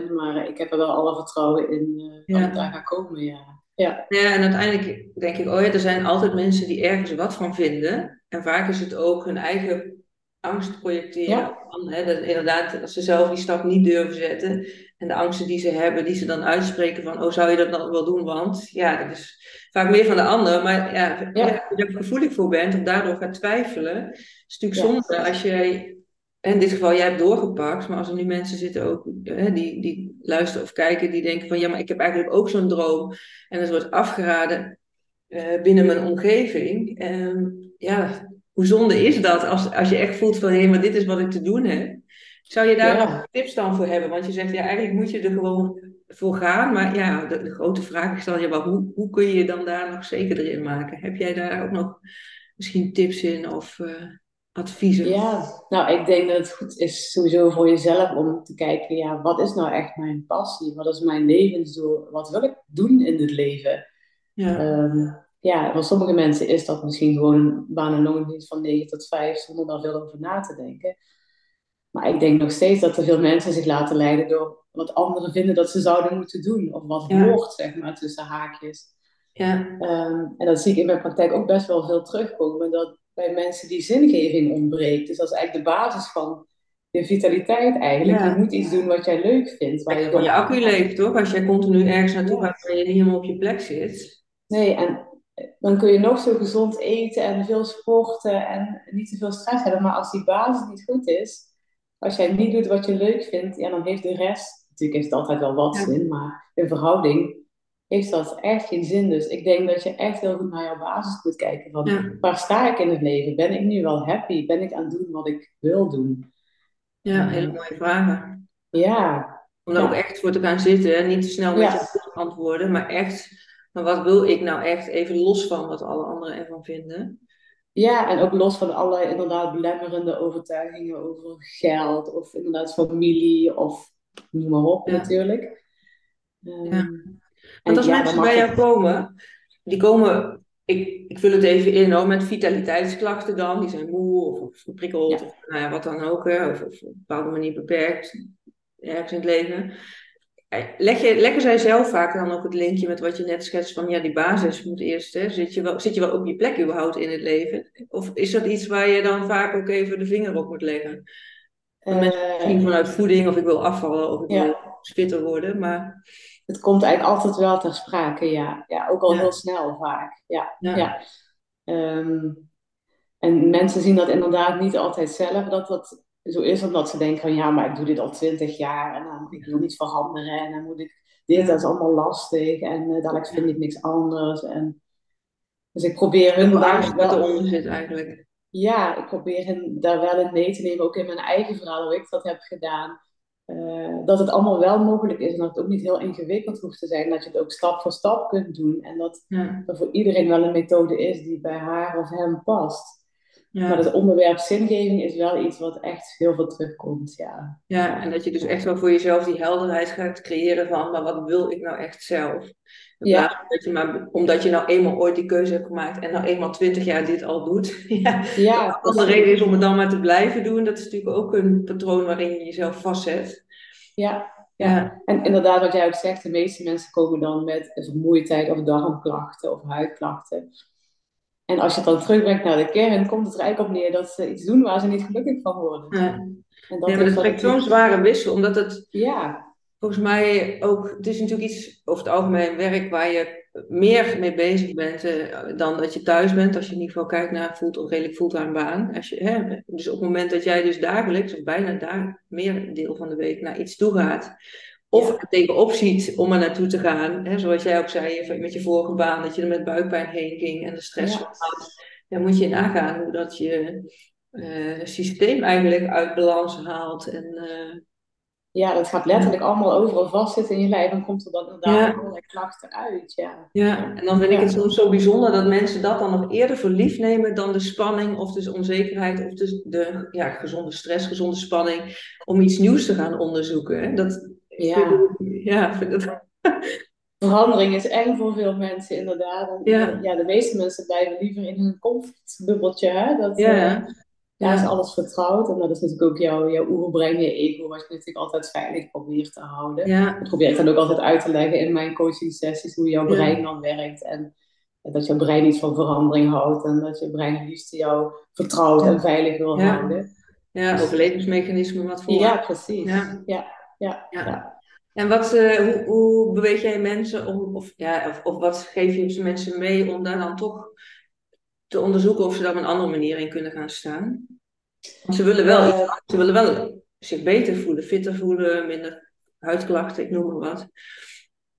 100%, maar ik heb er wel alle vertrouwen in dat het daar gaat komen, ja. Ja. ja, en uiteindelijk denk ik, oh ja, er zijn altijd mensen die ergens wat van vinden. En vaak is het ook hun eigen angst projecteren. Ja. Van, hè, dat inderdaad, als ze zelf die stap niet durven zetten. En de angsten die ze hebben, die ze dan uitspreken van, oh zou je dat dan wel doen? Want ja, dat is vaak meer van de ander. Maar ja, ja. als je er gevoelig voor bent of daardoor gaat twijfelen, is het natuurlijk zonde als je in dit geval, jij hebt doorgepakt, maar als er nu mensen zitten ook, hè, die, die luisteren of kijken, die denken van ja, maar ik heb eigenlijk ook zo'n droom. En het wordt afgeraden uh, binnen mijn omgeving. Um, ja, hoe zonde is dat als, als je echt voelt van hé, maar dit is wat ik te doen heb. Zou je daar nog tips dan voor hebben? Want je zegt ja, eigenlijk moet je er gewoon voor gaan. Maar ja, de, de grote vraag is dan, ja, maar hoe, hoe kun je je dan daar nog zekerder in maken? Heb jij daar ook nog misschien tips in? Of, uh adviezen? Ja, nou, ik denk dat het goed is sowieso voor jezelf om te kijken, ja, wat is nou echt mijn passie? Wat is mijn levensdoel? Wat wil ik doen in dit leven? Ja. Um, ja, voor sommige mensen is dat misschien gewoon een baan en loondienst van 9 tot 5 zonder daar veel over na te denken. Maar ik denk nog steeds dat er veel mensen zich laten leiden door wat anderen vinden dat ze zouden moeten doen. Of wat ja. hoort, zeg maar, tussen haakjes. Ja. Um, en dat zie ik in mijn praktijk ook best wel veel terugkomen. Dat bij mensen die zingeving ontbreekt. Dus dat is eigenlijk de basis van je vitaliteit eigenlijk. Je moet iets doen wat jij leuk vindt. Waar je, je accu leeft toch? Als jij continu ergens naartoe gaat waar je niet helemaal op je plek zit. Nee, en dan kun je nog zo gezond eten en veel sporten en niet te veel stress hebben. Maar als die basis niet goed is, als jij niet doet wat je leuk vindt, ja, dan heeft de rest, natuurlijk heeft het altijd wel wat zin, maar in verhouding heeft dat echt geen zin. Dus ik denk dat je echt heel goed naar jouw basis moet kijken. Van, Waar sta ik in het leven? Ben ik nu wel happy? Ben ik aan het doen wat ik wil doen? Ja, hele mooie vragen. Ja. Om daar ook echt voor te gaan zitten. En niet te snel met je antwoorden, maar echt, maar wat wil ik nou echt? Even los van wat alle anderen ervan vinden. Ja, en ook los van alle inderdaad belemmerende overtuigingen over geld of inderdaad familie of noem maar op natuurlijk. Um, ja. Want als mensen bij jou komen, die komen, ik, ik vul het even in hoor, met vitaliteitsklachten dan, die zijn moe of, of geprikkeld of nou ja, wat dan ook, hè, of, of op een bepaalde manier beperkt ergens in het leven. Eh, leg je, leggen zij zelf vaak dan ook het linkje met wat je net schetst van ja, die basis moet eerst, hè, zit, je wel, zit je wel op je plek überhaupt in het leven? Of is dat iets waar je dan vaak ook even de vinger op moet leggen? Uh, mensen vanuit voeding of ik wil afvallen of ik wil fitter worden, maar het komt eigenlijk altijd wel ter sprake, ja. ja ook al heel snel vaak. Ja, ja. Ehm, en mensen zien dat inderdaad niet altijd zelf, dat dat zo is, omdat ze denken van ja, maar ik doe dit al twintig jaar en dan ik wil niet veranderen en dan moet ik dit, dat is allemaal lastig en uh, dadelijk vind ik niks anders. En, dus ik probeer hun daar wel... zit eigenlijk. Ja, ik probeer hen daar wel in mee te nemen, ook in mijn eigen verhaal, hoe ik dat heb gedaan. Eh, dat het allemaal wel mogelijk is en dat het ook niet heel ingewikkeld hoeft te zijn. Dat je het ook stap voor stap kunt doen. En dat er voor iedereen wel een methode is die bij haar of hem past. Maar het onderwerp zingeving is wel iets wat echt heel veel terugkomt, ja. Ja, en dat je dus echt wel voor jezelf die helderheid gaat creëren van, maar wat wil ik nou echt zelf? Ja. dat je maar, omdat je nou eenmaal ooit die keuze hebt gemaakt en nou eenmaal twintig jaar dit al doet. ja, Ja, als er reden is om het dan maar te blijven doen, dat is natuurlijk ook een patroon waarin je jezelf vastzet. Ja, Ja, En inderdaad, wat jij ook zegt, de meeste mensen komen dan met vermoeidheid of darmklachten of huidklachten. En als je het dan terugbrengt naar de kern, komt het er eigenlijk op neer dat ze iets doen waar ze niet gelukkig van worden. ja. En ja dat maar is dat trekt ik- zo'n zware wissel, omdat het Ja, volgens mij ook, het is natuurlijk iets over het algemeen werk waar je meer mee bezig bent eh, dan dat je thuis bent. Als je in ieder geval kijkt naar voelt, een redelijk fulltime baan. Als je, hè, dus op het moment dat jij dus dagelijks, of bijna daar meer deel van de week, naar iets toe gaat. Of Ja. er tegenop ziet om er naartoe te gaan. Hè, zoals jij ook zei met je vorige baan, dat je er met buikpijn heen ging en de stress Ja. van had. Dan moet je nagaan hoe dat je eh, systeem eigenlijk uit balans haalt. En, eh, ja, dat gaat letterlijk allemaal overal vastzitten in je lijf en komt er dan inderdaad allerlei klachten uit. Ja, Ja, en dan vind ik het soms zo bijzonder dat mensen dat dan nog eerder voor lief nemen dan de spanning of de onzekerheid of de, de ja, gezonde stress, gezonde spanning om iets nieuws te gaan onderzoeken. hè. Dat, Ja. ja, vind het, Verandering is eng voor veel mensen, inderdaad. En, Ja. ja, de meeste mensen blijven liever in hun comfortbubbeltje. Hè? Dat, ja, eh, ja, Ja, is alles vertrouwd. En dat is natuurlijk ook jouw, jouw oerbrein, je ego, wat je natuurlijk altijd veilig probeert te houden. ja, Dat probeer ik dan ook altijd uit te leggen in mijn coaching sessies, hoe jouw Ja. brein dan werkt. En dat jouw brein niet van verandering houdt. En dat je brein het liefst jou vertrouwd en veilig wil houden. ja, overlevingsmechanismen wat voor. Ja, precies. Ja. Ja, ja. En wat, eh, hoe, hoe beweeg jij mensen om, of, ja, of, of wat geef je mensen mee om daar dan toch te onderzoeken of ze daar op een andere manier in kunnen gaan staan? Want ze willen wel, Eh, ze willen wel zich beter voelen, fitter voelen, minder huidklachten, ik noem maar wat.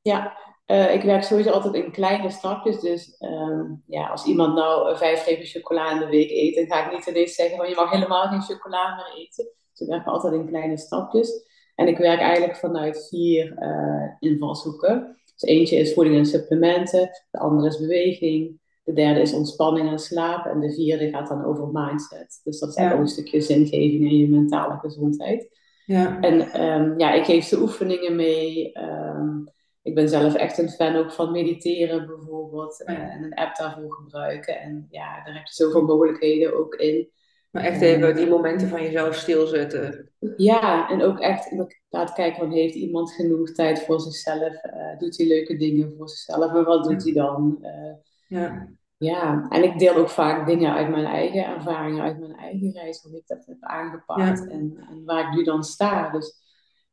Ja, eh, ik werk sowieso altijd in kleine stapjes. Dus ehm, ja, als iemand nou vijf repen chocola in de week eet, dan ga ik niet ineens zeggen van je mag helemaal geen chocola meer eten. Dus ik werk altijd in kleine stapjes. En ik werk eigenlijk vanuit vier eh, invalshoeken. Dus eentje is voeding en supplementen, de andere is beweging, de derde is ontspanning en slaap en de vierde gaat dan over mindset. Dus dat is Ja. eigenlijk ook een stukje zingeving en je mentale gezondheid. Ja, En ehm, ja, ik geef ze oefeningen mee. Ehm, ik ben zelf echt een fan ook van mediteren bijvoorbeeld. Ja. eh, en een app daarvoor gebruiken. En ja, daar heb je zoveel mogelijkheden ook in. Maar echt even die momenten van jezelf stilzetten. Ja, en ook echt inderdaad kijken van heeft iemand genoeg tijd voor zichzelf? Eh, doet hij leuke dingen voor zichzelf? En wat doet hij dan? Eh, Ja, ja, en ik deel ook vaak dingen uit mijn eigen ervaringen, uit mijn eigen reis, hoe ik dat heb aangepakt Ja. en, en waar ik nu dan sta. Dus,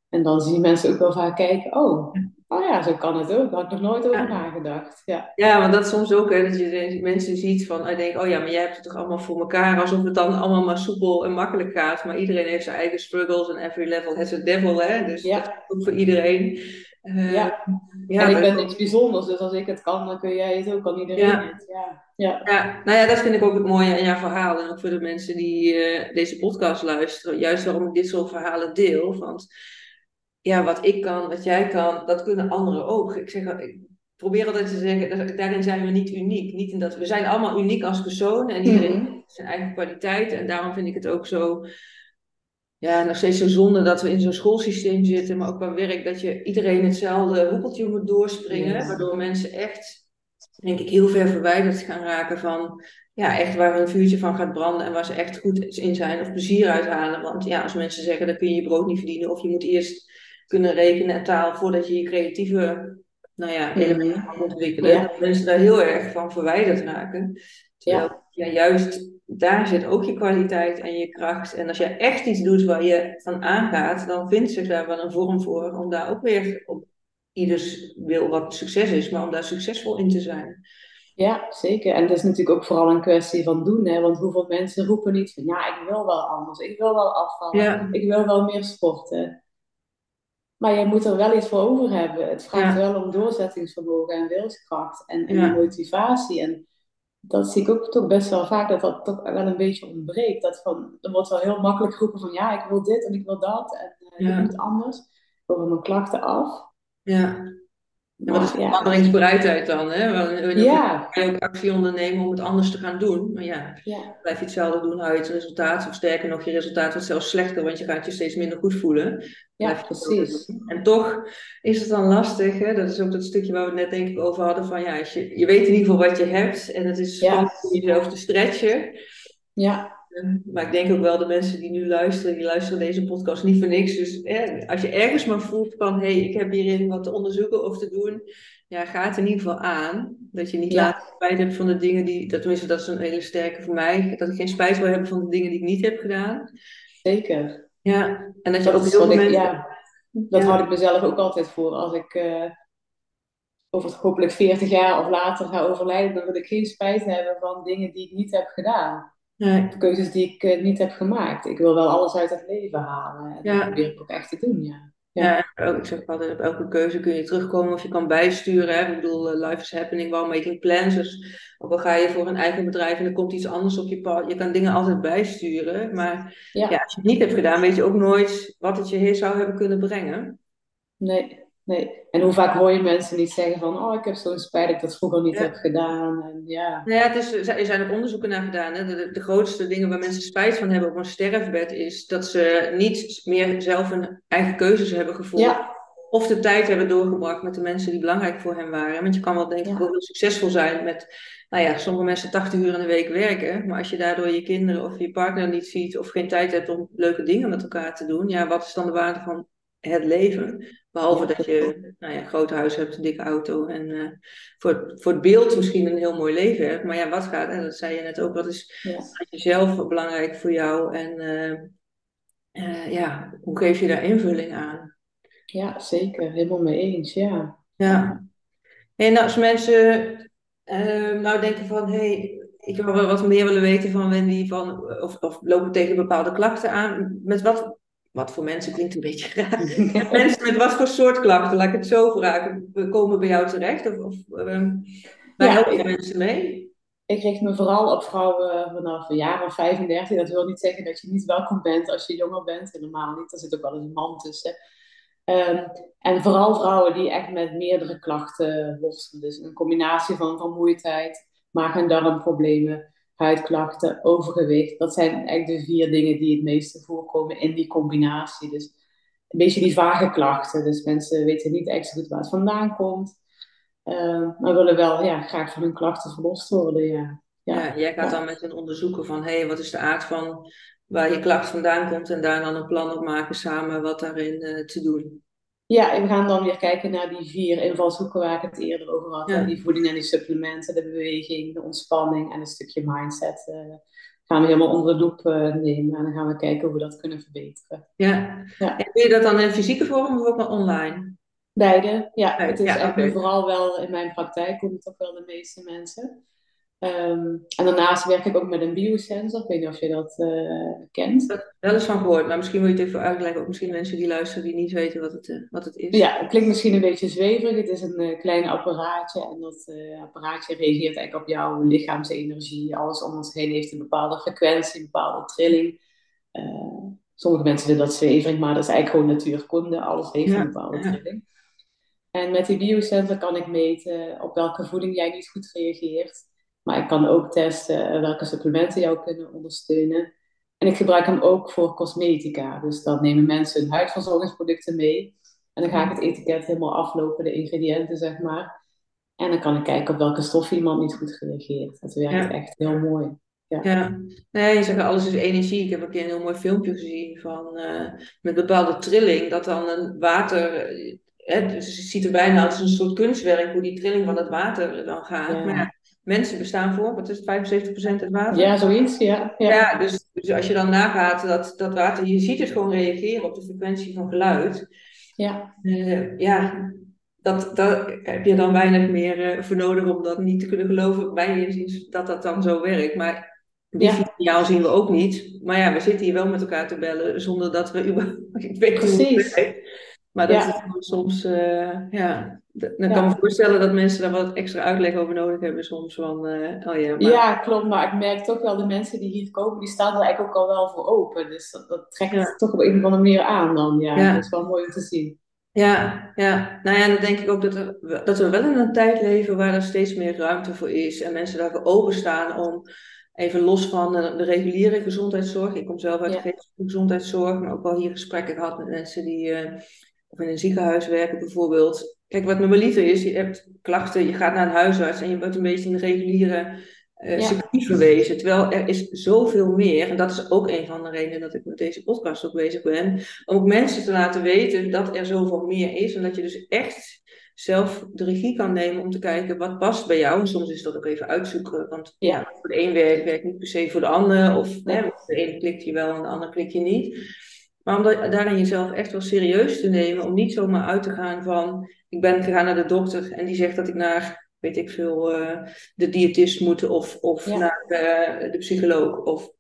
en dan zien mensen ook wel vaak kijken, oh, oh ja, zo kan het ook. Daar had ik nog nooit over Ja. nagedacht. Ja, ja want dat is soms ook, hè, dat je mensen ziet van, ik denk, oh ja, maar jij hebt het toch allemaal voor elkaar, alsof het dan allemaal maar soepel en makkelijk gaat. Maar iedereen heeft zijn eigen struggles en every level has a devil, hè. Dus Ja. dat is ook voor iedereen. Eh, Ja. ja, en ik ben niks bijzonders, dus als ik het kan, dan kun jij het ook, kan iedereen Ja. het. Ja, ja. Ja, nou ja, dat vind ik ook het mooie aan jouw verhaal. En ook voor de mensen die eh, deze podcast luisteren. Juist waarom ik dit soort verhalen deel. Want ja, wat ik kan, wat jij kan, dat kunnen anderen ook. Ik, zeg, ik probeer altijd te zeggen, daarin zijn we niet uniek. Niet in dat, we zijn allemaal uniek als persoon. En iedereen Mhm. heeft zijn eigen kwaliteiten. En daarom vind ik het ook zo... Ja, nog steeds zo zonde dat we in zo'n schoolsysteem zitten, maar ook bij werk, dat je iedereen hetzelfde hoepeltje moet doorspringen. Yes. Waardoor mensen echt, denk ik, heel ver verwijderd gaan raken van ja, echt waar een vuurtje van gaat branden en waar ze echt goed in zijn of plezier uithalen. Want ja, als mensen zeggen, dan kun je je brood niet verdienen of je moet eerst kunnen rekenen en taal voordat je je creatieve nou ja, elementen Mhm. kan ontwikkelen. Ja. Dat mensen daar heel erg van verwijderd raken. Terwijl ja, juist daar zit ook je kwaliteit en je kracht. En als je echt iets doet waar je van aangaat, dan vindt zich daar wel een vorm voor om daar ook weer op ieders wil wat succes is, maar om daar succesvol in te zijn. Ja, zeker. En het is natuurlijk ook vooral een kwestie van doen, hè? Want hoeveel mensen roepen niet van, ja, ik wil wel anders, ik wil wel afvallen, Ja. ik wil wel meer sporten. Maar je moet er wel iets voor over hebben. Het vraagt Ja. wel om doorzettingsvermogen en wilskracht en, en Ja. motivatie. En dat zie ik ook toch best wel vaak, dat dat toch wel een beetje ontbreekt. Dat van, er wordt wel heel makkelijk geroepen van, ja, ik wil dit en ik wil dat en eh, Ja. moet anders. Over mijn klachten af. Ja, wat is ja. veranderingsbereidheid dan? Hè? Wanneer Ja, kan je ook actie ondernemen om het anders te gaan doen. Maar ja, ja, blijf je hetzelfde doen, hou je het resultaat. Of sterker nog, je resultaat wordt zelfs slechter, want je gaat je steeds minder goed voelen. ja, precies. En toch is het dan lastig, hè? dat is ook dat stukje waar we het net denk ik over hadden, van ja, als je, je weet in ieder geval wat je hebt en het is spannend om jezelf te stretchen. Ja, Maar ik denk ook wel de mensen die nu luisteren, die luisteren deze podcast niet voor niks. Dus hè, als je ergens maar voelt van, hé, hey, ik heb hierin wat te onderzoeken of te doen, ja, ga het in ieder geval aan. Dat je niet Ja. later spijt hebt van de dingen die, dat, tenminste dat is een hele sterke voor mij, dat ik geen spijt wil hebben van de dingen die ik niet heb gedaan. zeker. Ja, en dat je Dat ook heel wat veel ik, mensen... ja, dat Ja. houd ik mezelf ook altijd voor. Als ik eh, over hopelijk 40 jaar of later ga overlijden, dan wil ik geen spijt hebben van dingen die ik niet heb gedaan. Nee. Keuzes die ik eh, niet heb gemaakt. Ik wil wel alles uit het leven halen. En Ja. dat probeer ik ook echt te doen, ja. Ja, ik zeg altijd, op elke keuze kun je terugkomen of je kan bijsturen. Hè? Ik bedoel, eh, life is happening while making plans. Dus ook al ga je voor een eigen bedrijf en er komt iets anders op je pad, je kan dingen altijd bijsturen. Maar Ja, ja, als je het niet hebt gedaan, weet je ook nooit wat het je hier zou hebben kunnen brengen. nee, nee. En hoe vaak hoor je mensen niet zeggen van, oh, ik heb zo'n spijt dat ik dat vroeger niet Ja. heb gedaan. En ja, Nou ja, het is, er zijn ook onderzoeken naar gedaan. Hè? De, grootste dingen waar mensen spijt van hebben op een sterfbed is dat ze niet meer zelf hun eigen keuzes hebben gevoerd. ja, Of de tijd hebben doorgebracht met de mensen die belangrijk voor hen waren. Want je kan wel denk ik ook heel succesvol zijn met, nou ja, sommige mensen 80 uur in de week werken. Maar als je daardoor je kinderen of je partner niet ziet of geen tijd hebt om leuke dingen met elkaar te doen. Ja, wat is dan de waarde van het leven? Behalve dat je nou ja, een groot huis hebt, een dikke auto en eh, voor, voor het beeld misschien een heel mooi leven hebt. Maar ja, wat gaat, en dat zei je net ook, wat is uit jezelf belangrijk voor jou? En eh, eh, ja, hoe geef je daar invulling aan? ja, zeker. Helemaal mee eens, ja. Ja. En als mensen eh, nou denken van, hé, hey, ik wil wel wat meer willen weten van Wendy, van, of, of lopen tegen bepaalde klachten aan, met wat, wat voor mensen klinkt een beetje raar. Mensen met wat voor soort klachten, laat ik het zo vragen, komen bij jou terecht? Of, of eh, waar Ja, help je mensen mee? Ik richt me vooral op vrouwen vanaf een jaar of 35. Dat wil niet zeggen dat je niet welkom bent als je jonger bent. Helemaal niet. Er zit ook wel eens een man tussen. Ehm, en vooral vrouwen die echt met meerdere klachten worstelen. Dus een combinatie van vermoeidheid, maag- en darmproblemen, huidklachten, overgewicht. Dat zijn echt de vier dingen die het meeste voorkomen in die combinatie. Dus een beetje die vage klachten. Dus mensen weten niet echt zo goed waar het vandaan komt. Ehm, maar willen wel ja, graag van hun klachten verlost worden. Ja. Ja. Ja, jij gaat Ja. dan met hen onderzoeken van, hé, hey, wat is de aard van waar je klacht vandaan komt en daar dan een plan op maken samen wat daarin eh, te doen. Ja, en we gaan dan weer kijken naar die vier invalshoeken waar ik het eerder over had. Ja. Die voeding en die supplementen, de beweging, de ontspanning en een stukje mindset. eh, gaan we helemaal onder de loep eh, nemen en dan gaan we kijken hoe we dat kunnen verbeteren. Ja. Ja. En doe je dat dan in fysieke vorm of ook wel online? Beide, ja. Beide, Het is ja, vooral wel in mijn praktijk komen toch wel de meeste mensen. Ehm, en daarnaast werk ik ook met een biosensor. Ik weet niet of je dat eh, kent. Wel eens van gehoord, maar misschien wil je het even uitleggen. Ook misschien mensen die luisteren die niet weten wat het, eh, wat het is. Ja, het klinkt misschien een beetje zweverig. Het is een eh, klein apparaatje en dat apparaatje reageert eigenlijk op jouw lichaamsenergie. Alles om ons heen heeft een bepaalde frequentie, een bepaalde trilling. Sommige mensen vinden dat zweverig, maar dat is eigenlijk gewoon natuurkunde. Alles heeft Ja, een bepaalde ja. trilling. En met die biosensor kan ik meten op welke voeding jij niet goed reageert. Maar ik kan ook testen eh, welke supplementen jou kunnen ondersteunen. En ik gebruik hem ook voor cosmetica. Dus dan nemen mensen hun huidverzorgingsproducten mee. En dan ga ik het etiket helemaal aflopen, de ingrediënten zeg maar. En dan kan ik kijken op welke stoffen iemand niet goed reageert. Dat werkt Ja. echt heel mooi. Ja, nee, je zegt alles is energie. Ik heb een keer een heel mooi filmpje gezien van eh, met bepaalde trilling, dat dan een water, eh, dus het ziet er bijna als een soort kunstwerk hoe die trilling van het water dan gaat. Ja. Maar ja, mensen bestaan voor, wat is het, 75% het water? Ja, zoiets. Ja, ja. Ja, dus, dus als je dan nagaat dat dat water, je ziet het gewoon reageren op de frequentie van geluid. ja. Eh, ja, dat, daar heb je dan weinig meer eh, voor nodig om dat niet te kunnen geloven. Bij inziens dat dat dan zo werkt. Maar die Ja. signaal zien we ook niet. Maar ja, we zitten hier wel met elkaar te bellen zonder dat we überhaupt. Ik weet niet hoe het Precies. werkt. Maar dat Ja. is soms, eh, ja. Dan Ja. kan ik me voorstellen dat mensen daar wat extra uitleg over nodig hebben soms. Van, eh, oh ja, maar, Ja, klopt. Maar ik merk toch wel, de mensen die hier komen, die staan er eigenlijk ook al wel voor open. Dus dat, dat trekt Ja. toch op een of andere manier aan dan. Ja, Ja. dat is wel mooi om te zien. Ja, ja. Nou ja, dan denk ik ook dat, er, dat we wel in een tijd leven waar er steeds meer ruimte voor is. En mensen daarvoor openstaan om, even los van de, reguliere gezondheidszorg. Ik kom zelf uit de geestelijke gezondheidszorg, maar ook wel hier gesprekken gehad met mensen die uh, of in een ziekenhuis werken bijvoorbeeld. Kijk, wat normaliter is, je hebt klachten, je gaat naar een huisarts en je wordt een beetje in de reguliere uh, ja. verwezen. Terwijl er is zoveel meer, en dat is ook een van de redenen dat ik met deze podcast ook bezig ben, om ook mensen te laten weten dat er zoveel meer is. En dat je dus echt zelf de regie kan nemen om te kijken wat past bij jou. En soms is dat ook even uitzoeken, want ja. voor de een werkt, werkt niet per se voor de ander. Of hè, de ene klikt je wel en de ander klikt je niet. Maar om daarin jezelf echt wel serieus te nemen, om niet zomaar uit te gaan van, ik ben gegaan naar de dokter en die zegt dat ik naar weet ik veel, uh, de diëtist moeten of, of naar uh, de psycholoog of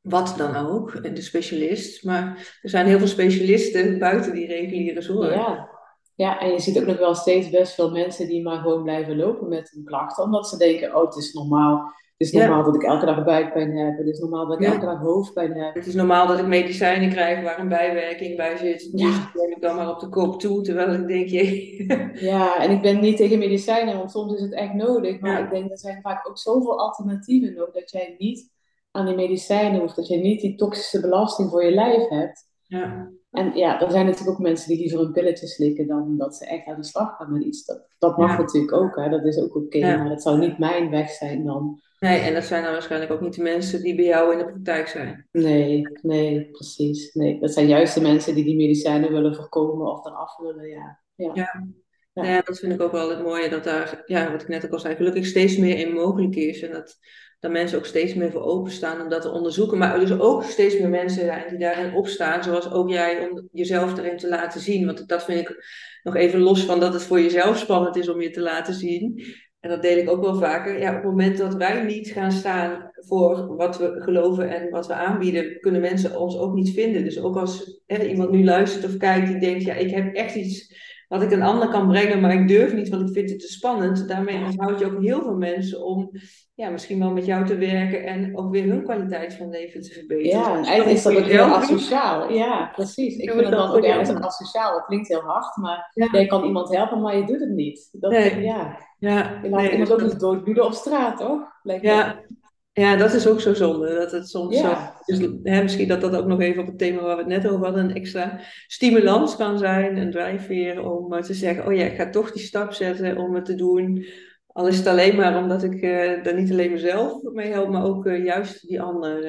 wat dan ook, de specialist. Maar er zijn heel veel specialisten buiten die reguliere zorg. Ja. ja, en je ziet ook nog wel steeds best veel mensen die maar gewoon blijven lopen met hun klachten, omdat ze denken, oh het is normaal het is normaal dat ik elke dag buikpijn heb. Het is normaal dat ik elke dag hoofdpijn heb. Het is normaal dat ik medicijnen krijg waar een bijwerking bij zit. Ja. Dus neem ik dan maar op de kop toe. Terwijl ik denk, je. Ja, en ik ben niet tegen medicijnen, want soms is het echt nodig. Maar ik denk, er zijn vaak ook zoveel alternatieven nog. Dat jij niet aan die medicijnen hoeft. Dat jij niet die toxische belasting voor je lijf hebt. Ja. En ja, er zijn natuurlijk ook mensen die liever een pilletje slikken dan dat ze echt aan de slag gaan met iets. Dat, dat mag natuurlijk ook, hè. dat is ook oké. Maar dat zou niet mijn weg zijn dan. Nee, en dat zijn dan waarschijnlijk ook niet de mensen die bij jou in de praktijk zijn. Nee, nee, precies. Nee, dat zijn juist de mensen die die medicijnen willen voorkomen of eraf willen, ja. Ja. ja. ja. dat vind ik ook wel het mooie, dat daar, ja, wat ik net ook al zei, gelukkig steeds meer in mogelijk is. En dat, dat mensen ook steeds meer voor openstaan om dat te onderzoeken. Maar er dus ook steeds meer mensen zijn die daarin opstaan, zoals ook jij, om jezelf erin te laten zien. Want dat vind ik nog even los van dat het voor jezelf spannend is om je te laten zien en dat deel ik ook wel vaker, ja, op het moment dat wij niet gaan staan voor wat we geloven en wat we aanbieden, kunnen mensen ons ook niet vinden. Dus ook als hè, iemand nu luistert of kijkt die denkt, ja, ik heb echt iets wat ik een ander kan brengen, maar ik durf niet, want ik vind het te spannend. Daarmee houd je ook heel veel mensen om ja, misschien wel met jou te werken en ook weer hun kwaliteit van leven te verbeteren. Ja, en eigenlijk is dat ook heel asociaal. Ja, precies. Ik vind het dan ook ergens een asociaal. Het klinkt heel hard, maar ja. jij kan iemand helpen, maar je doet het niet. Dat, nee. ja. Ja, je laat nee, iemand ook niet doodbieden op straat, toch? ja, ja, dat is ook zo zonde. Dat het soms zo, dus, hè, misschien dat dat ook nog even op het thema waar we het net over hadden, een extra stimulans kan zijn, een drijfveer om uh, te zeggen, oh ja, ik ga toch die stap zetten om het te doen. Al is het alleen maar omdat ik uh, daar niet alleen mezelf mee help, maar ook uh, juist die ander.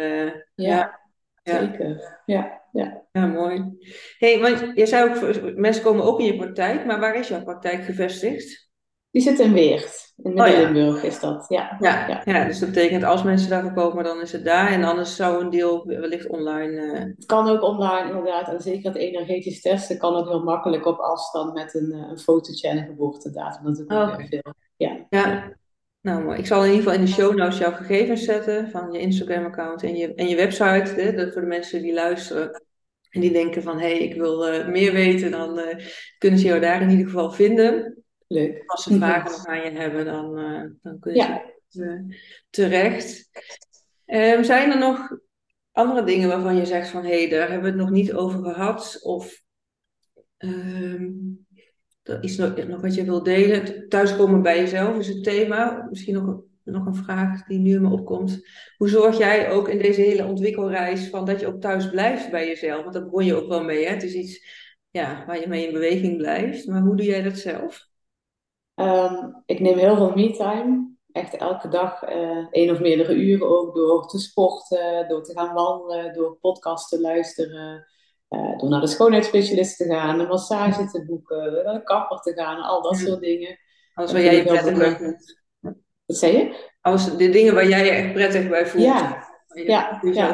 ja, ja, zeker. Ja, ja. Ja, mooi. hey, want je zei ook, mensen komen ook in je praktijk, maar waar is jouw praktijk gevestigd? Die zit in Weert. In Midden-Limburg oh, is dat. Ja. Ja, ja. ja, dus dat betekent als mensen daarvoor komen, dan is het daar. En anders zou een deel wellicht online. Uh... Het kan ook online, inderdaad. En zeker het energetisch testen kan ook heel makkelijk op afstand met een, uh, een fotootje en een geboortedatum. Dat ook oh, veel. Ja. ja. Nou, maar ik zal in ieder geval in de show notes jouw gegevens zetten van je Instagram-account en je, en je website. Hè, dat voor de mensen die luisteren en die denken van hé, hey, ik wil uh, meer weten, dan kunnen ze jou daar in ieder geval vinden. Leuk. Als ze vragen nog aan je hebben, dan, uh, dan kun je ja. uh, terecht. Um, zijn er nog andere dingen waarvan je zegt van hé, hey, daar hebben we het nog niet over gehad? Of um, er is nog, nog wat je wil delen? Thuiskomen bij jezelf is het thema. Misschien nog, nog een vraag die nu in me opkomt. Hoe zorg jij ook in deze hele ontwikkelreis van dat je ook thuis blijft bij jezelf? Want daar begon je ook wel mee. Hè? Het is iets ja, waar je mee in beweging blijft. Maar hoe doe jij dat zelf? Ehm, ik neem heel veel me-time. Echt elke dag uh, één of meerdere uren ook door te sporten, door te gaan wandelen, door podcasts te luisteren, uh, door naar de schoonheidsspecialist te gaan, een massage te boeken, naar de kapper te gaan, al dat soort dingen. Alles waar jij je prettig bij voelt. Wat zei je? Alles de dingen waar jij je echt prettig bij voelt. Ja, ja, ja.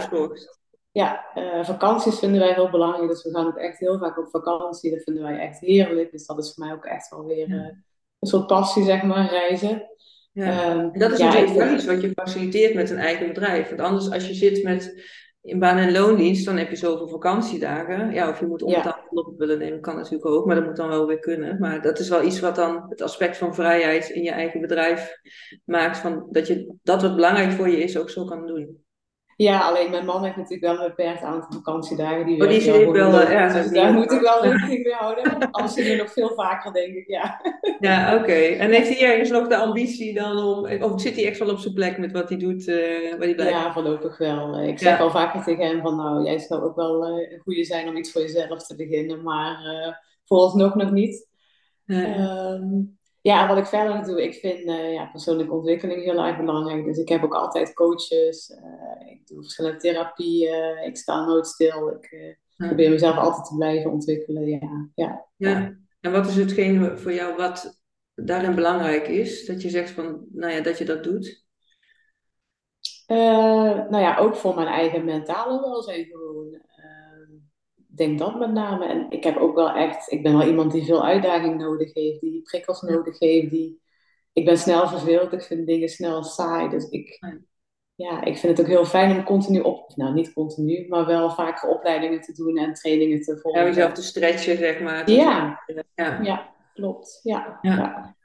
Ja, uh, vakanties vinden wij heel belangrijk. Dus we gaan ook echt heel vaak op vakantie. Dat vinden wij echt heerlijk. Dus dat is voor mij ook echt wel weer een soort passie, zeg maar, reizen. Ja. Um, dat is natuurlijk wel iets wat je faciliteert met een eigen bedrijf. Want anders als je zit met in baan- en loondienst, dan heb je zoveel vakantiedagen. Ja, of je moet ondertafel ja. op willen nemen, kan natuurlijk ook, maar dat moet dan wel weer kunnen. Maar dat is wel iets wat dan het aspect van vrijheid in je eigen bedrijf maakt, van dat je dat wat belangrijk voor je is ook zo kan doen. Ja, alleen mijn man heeft natuurlijk wel een beperkt aantal vakantiedagen. Die oh, die zit wel, uh, ja, dus daar moet ik wel rekening mee houden. Anders zie je nog veel vaker, denk ik, ja. Ja, oké. En heeft hij ergens nog de ambitie dan om, of zit hij echt wel op zijn plek met wat hij doet, uh, waar hij blijft? Ja, voorlopig wel. Ik zeg ja. al vaker tegen hem van, nou, jij zou ook wel uh, een goede zijn om iets voor jezelf te beginnen, maar uh, vooralsnog nog niet. Um, ja, wat ik verder doe, ik vind uh, ja, persoonlijke ontwikkeling heel erg belangrijk. Dus ik heb ook altijd coaches, uh, ik doe verschillende therapieën, ik sta nooit stil. Ik uh, probeer mezelf altijd te blijven ontwikkelen. Ja. Ja. ja. En wat is hetgeen voor jou wat daarin belangrijk is? Dat je zegt van, nou ja, dat je dat doet? nou ja, ook voor mijn eigen mentale welzijn gewoon denk dat met name. En ik heb ook wel echt, ik ben wel iemand die veel uitdaging nodig heeft, die prikkels nodig heeft, die, ik ben snel verveeld, ik vind dingen snel saai. Dus ik, ja, ik vind het ook heel fijn om continu op, nou niet continu, maar wel vaker opleidingen te doen en trainingen te volgen. Ja, jezelf te stretchen, zeg maar. Ja, ja. ja klopt. Ja. ja. Ja,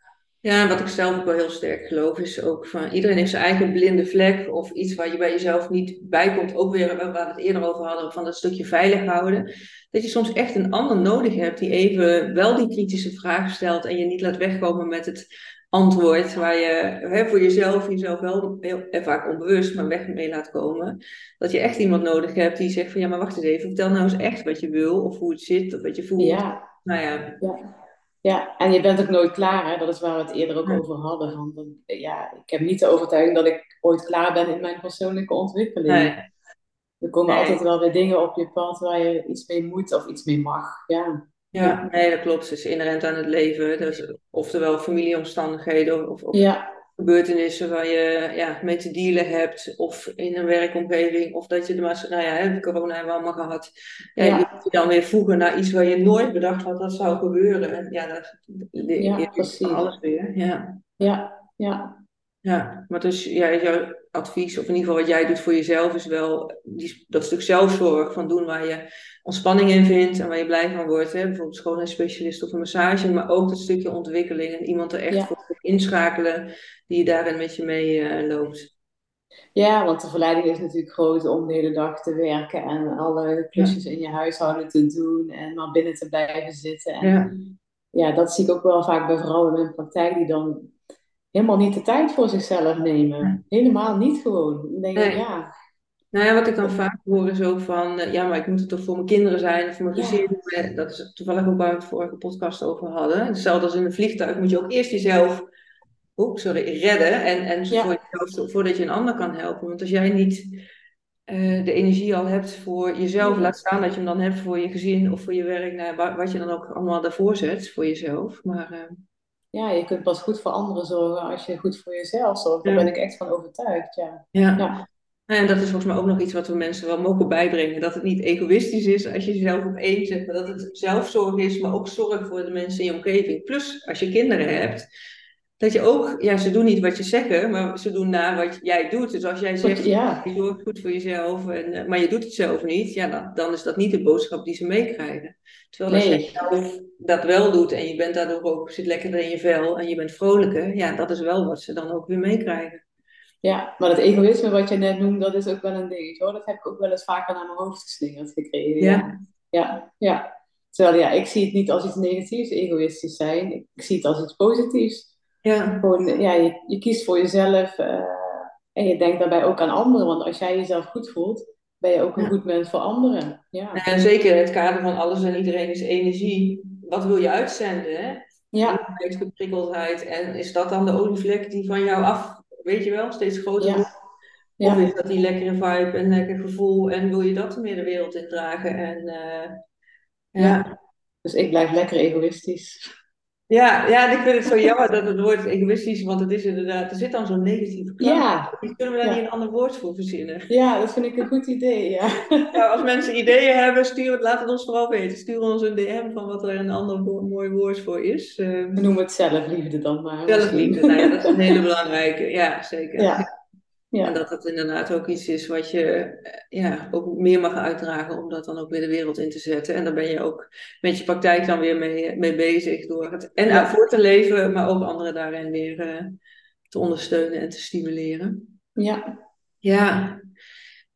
wat ik zelf ook wel heel sterk geloof, is ook van iedereen heeft zijn eigen blinde vlek of iets waar je bij jezelf niet bij komt. Ook weer waar we het eerder over hadden, van dat stukje veilig houden. Dat je soms echt een ander nodig hebt die even wel die kritische vraag stelt en je niet laat wegkomen met het antwoord waar je hè, voor jezelf, jezelf wel heel vaak onbewust, maar weg mee laat komen. Dat je echt iemand nodig hebt die zegt van ja, maar wacht eens even, vertel nou eens echt wat je wil of hoe het zit of wat je voelt. Ja. Nou ja. ja. Ja, en je bent ook nooit klaar, hè? dat is waar we het eerder ook over hadden. Van, ja, ik heb niet de overtuiging dat ik ooit klaar ben in mijn persoonlijke ontwikkeling. Nee. Er komen altijd wel weer dingen op je pad waar je iets mee moet of iets mee mag. Ja, ja nee, dat klopt. Het is inherent aan het leven. Dus, oftewel familieomstandigheden of, of ja gebeurtenissen waar je ja, mee te dealen hebt, of in een werkomgeving, of dat je de maatschappij, nou ja, hè, corona hebben we allemaal gehad. Ja, ja. Je moet je dan weer voegen naar iets waar je nooit bedacht had dat zou gebeuren. En ja, dat de, ja, precies. alles weer. Ja, ja, ja. Ja, maar dus ja, jouw advies, of in ieder geval wat jij doet voor jezelf, is wel die, dat stuk zelfzorg van doen waar je ontspanning in vindt en waar je blij van wordt. Hè? Bijvoorbeeld schoonheidsspecialist of een massage, maar ook dat stukje ontwikkeling en iemand er echt voor inschakelen die daarin met je mee uh, loopt. Ja, want de verleiding is natuurlijk groot om de hele dag te werken en alle klusjes in je huishouden te doen en maar binnen te blijven zitten. En ja. ja, dat zie ik ook wel vaak bij vrouwen in mijn praktijk die dan helemaal niet de tijd voor zichzelf nemen. Helemaal niet gewoon. Dan denk ik, ja, nou ja, wat ik dan vaak hoor is ook van, uh, ja, maar ik moet het toch voor mijn kinderen zijn of voor mijn gezin. Ja. Dat is toevallig ook waar we het vorige podcast over hadden. Hetzelfde als in een vliegtuig moet je ook eerst jezelf, oh, sorry, redden. En, en ja. voor jezelf, voordat je een ander kan helpen. Want als jij niet uh, de energie al hebt voor jezelf, laat staan dat je hem dan hebt voor je gezin of voor je werk. Nou, wat je dan ook allemaal daarvoor zet voor jezelf. Maar, uh, ja, je kunt pas goed voor anderen zorgen als je goed voor jezelf zorgt. Daar ben ik echt van overtuigd. Ja. ja. En dat is volgens mij ook nog iets wat we mensen wel mogen bijbrengen. Dat het niet egoïstisch is als je jezelf op één zet, maar dat het zelfzorg is, maar ook zorg voor de mensen in je omgeving. Plus, als je kinderen hebt, dat je ook, ja, ze doen niet wat je zeggen, maar ze doen na wat jij doet. Dus als jij zegt, ja. je zorgt goed voor jezelf, en, eh, maar je doet het zelf niet, ja, dan, dan is dat niet de boodschap die ze meekrijgen. Terwijl als je zelf dat wel doet en je bent daardoor ook, zit lekkerder in je vel en je bent vrolijker, ja, dat is wel wat ze dan ook weer meekrijgen. Ja, maar dat egoïsme wat je net noemde, dat is ook wel een ding. Hoor. Dat heb ik ook wel eens vaker naar mijn hoofd geslingerd gekregen. Ja. ja, ja. Terwijl ja, ik zie het niet als iets negatiefs, egoïstisch zijn. Ik zie het als iets positiefs. Ja. Gewoon, ja, je, je kiest voor jezelf uh, en je denkt daarbij ook aan anderen. Want als jij jezelf goed voelt, ben je ook een goed mens voor anderen. Ja. En zeker het kader van alles en iedereen is energie. Wat wil je uitzenden? Hè? Ja. geprikkeldheid. En is dat dan de olievlek die van jou af weet je wel, steeds groter ja. Of is dat die lekkere vibe en lekker gevoel en wil je dat meer de wereld in dragen? En, uh, ja. Dus ik blijf lekker egoïstisch. Ja, ja, en ik vind het zo jammer dat het woord egoïstisch, want het is inderdaad, er zit dan zo'n negatieve klank. Ja. Kunnen we daar niet een ander woord voor verzinnen? Ja, dat vind ik een goed idee, ja. ja als mensen ideeën hebben, stuur, laat het ons vooral weten. Stuur ons een DM van wat er een ander mooi woord voor is. Um, we noemen het zelfliefde dan maar. Zelfliefde, nou ja, dat is een hele belangrijke, ja, zeker. Ja. Ja. En dat het inderdaad ook iets is wat je eh, ja, ook meer mag uitdragen om dat dan ook weer de wereld in te zetten. En daar ben je ook met je praktijk dan weer mee, mee bezig door het en ja. voor te leven, maar ook anderen daarin weer uh, te ondersteunen en te stimuleren. Ja. Ja.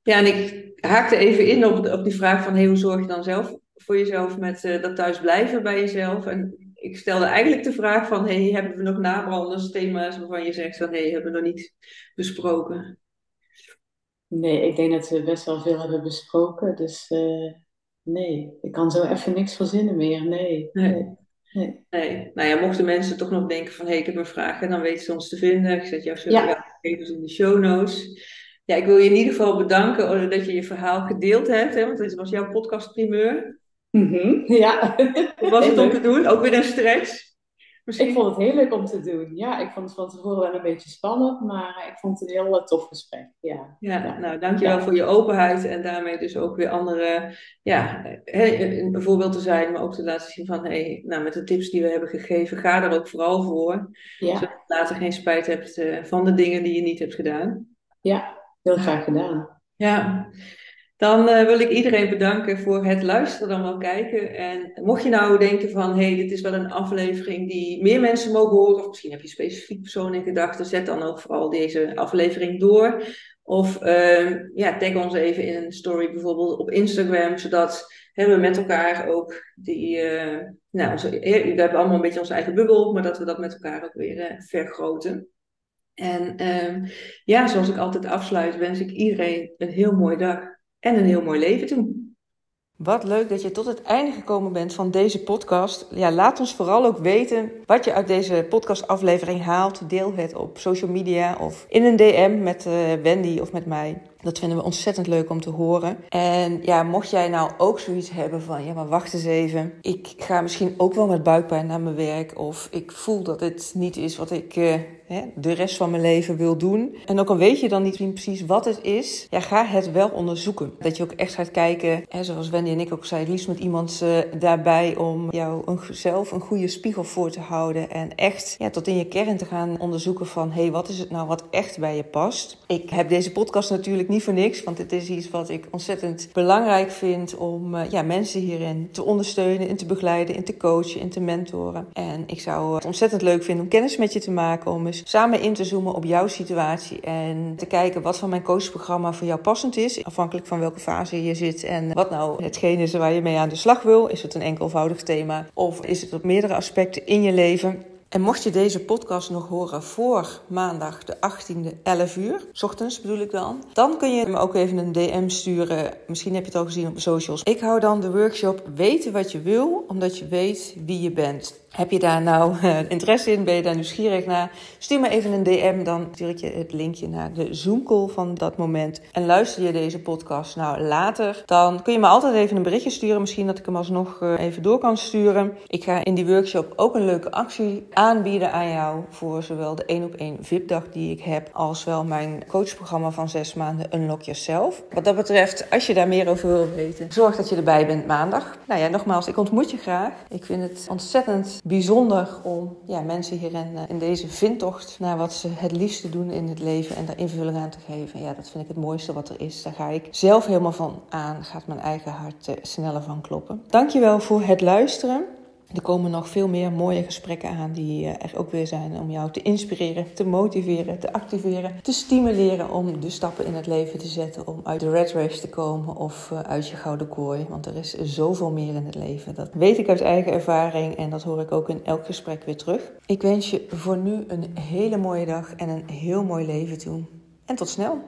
Ja, en ik haakte even in op, op die vraag van hey, hoe zorg je dan zelf voor jezelf met uh, dat thuisblijven bij jezelf? En ik stelde eigenlijk de vraag van hey, hebben we nog nabranders, thema's waarvan je zegt van hey, hebben we nog niet besproken? Nee, ik denk dat we best wel veel hebben besproken. Dus uh, nee, ik kan zo even niks verzinnen meer. Nee. nee. nee. nee. Nou ja, mochten mensen toch nog denken van hé, hey, ik heb een vraag, dan weten ze ons te vinden. Ik zet jouw ja. even in de show notes. Ja, ik wil je in ieder geval bedanken dat je je verhaal gedeeld hebt, hè, want dit was jouw podcast primeur. Mm -hmm, ja. Hoe was het om te doen? Ook weer een stress? Ik vond het heel leuk om te doen. Ja, ik vond het van tevoren wel een beetje spannend, maar ik vond het een heel eh, tof gesprek. Ja, ja, nou dankjewel ja. voor je openheid en daarmee dus ook weer andere, ja, een voorbeeld te zijn, maar ook te laten zien van, hé, hey, nou met de tips die we hebben gegeven, ga er ook vooral voor. Ja. Zodat je later geen spijt hebt uh, van de dingen die je niet hebt gedaan. Ja, heel graag gedaan. Ja. Dan uh, wil ik iedereen bedanken voor het luisteren, dan wel kijken. En mocht je nou denken van, hé, hey, dit is wel een aflevering die meer mensen mogen horen, of misschien heb je specifiek persoon in gedachten, zet dan ook vooral deze aflevering door. Of uh, ja, tag ons even in een story bijvoorbeeld op Instagram, zodat hè, we met elkaar ook die, uh, nou, we hebben allemaal een beetje onze eigen bubbel, maar dat we dat met elkaar ook weer vergroten. En um, ja, zoals ik altijd afsluit, wens ik iedereen een heel mooie dag en een heel mooi leven toe. Wat leuk dat je tot het einde gekomen bent van deze podcast. Ja, laat ons vooral ook weten wat je uit deze podcastaflevering haalt. Deel het op social media of in een DM met uh, Wendy of met mij. Dat vinden we ontzettend leuk om te horen. En ja, mocht jij nou ook zoiets hebben van, ja, maar wacht eens even. Ik ga misschien ook wel met buikpijn naar mijn werk. Of ik voel dat het niet is wat ik uh, hè, de rest van mijn leven wil doen. En ook al weet je dan niet precies wat het is, ja, ga het wel onderzoeken. Dat je ook echt gaat kijken, hè, zoals Wendy en ik ook zeiden, liefst met iemand uh, daarbij om jou een, zelf een goede spiegel voor te houden. En echt ja, tot in je kern te gaan onderzoeken van, hé, hey, wat is het nou wat echt bij je past? Ik heb deze podcast natuurlijk niet voor niks, want het is iets wat ik ontzettend belangrijk vind om uh, ja, mensen hierin te ondersteunen, in te begeleiden, in te coachen, in te mentoren. En ik zou het ontzettend leuk vinden om kennis met je te maken, om eens samen in te zoomen op jouw situatie en te kijken wat van mijn coachprogramma voor jou passend is, afhankelijk van welke fase je zit en wat nou hetgeen is waar je mee aan de slag wil. Is het een enkelvoudig thema of is het op meerdere aspecten in je leven? En mocht je deze podcast nog horen voor maandag de 18e 11 uur, s ochtends bedoel ik dan, dan kun je me ook even een DM sturen. Misschien heb je het al gezien op socials. Ik hou dan de workshop Weten wat je wil, omdat je weet wie je bent. Heb je daar nou uh, interesse in? Ben je daar nieuwsgierig naar? Stuur me even een DM, dan stuur ik je het linkje naar de Zoom-call van dat moment. En luister je deze podcast nou later, dan kun je me altijd even een berichtje sturen. Misschien dat ik hem alsnog uh, even door kan sturen. Ik ga in die workshop ook een leuke actie aanbieden aan jou voor zowel de 1 op 1 VIP-dag die ik heb, als wel mijn coachprogramma van 6 maanden Unlock Yourself. Wat dat betreft, als je daar meer over wil weten, zorg dat je erbij bent maandag. Nou ja, nogmaals, ik ontmoet je graag. Ik vind het ontzettend bijzonder om ja, mensen hierin uh, in deze vindtocht naar wat ze het liefste doen in het leven en daar invulling aan te geven. Ja, dat vind ik het mooiste wat er is. Daar ga ik zelf helemaal van aan. Gaat mijn eigen hart uh, sneller van kloppen. Dankjewel voor het luisteren. Er komen nog veel meer mooie gesprekken aan die eh, er ook weer zijn om jou te inspireren, te motiveren, te activeren, te stimuleren om de stappen in het leven te zetten om uit de red race te komen of eh, uit je gouden kooi. Want er is zoveel meer in het leven. Dat weet ik uit eigen ervaring en dat hoor ik ook in elk gesprek weer terug. Ik wens je voor nu een hele mooie dag en een heel mooi leven toe. En tot snel!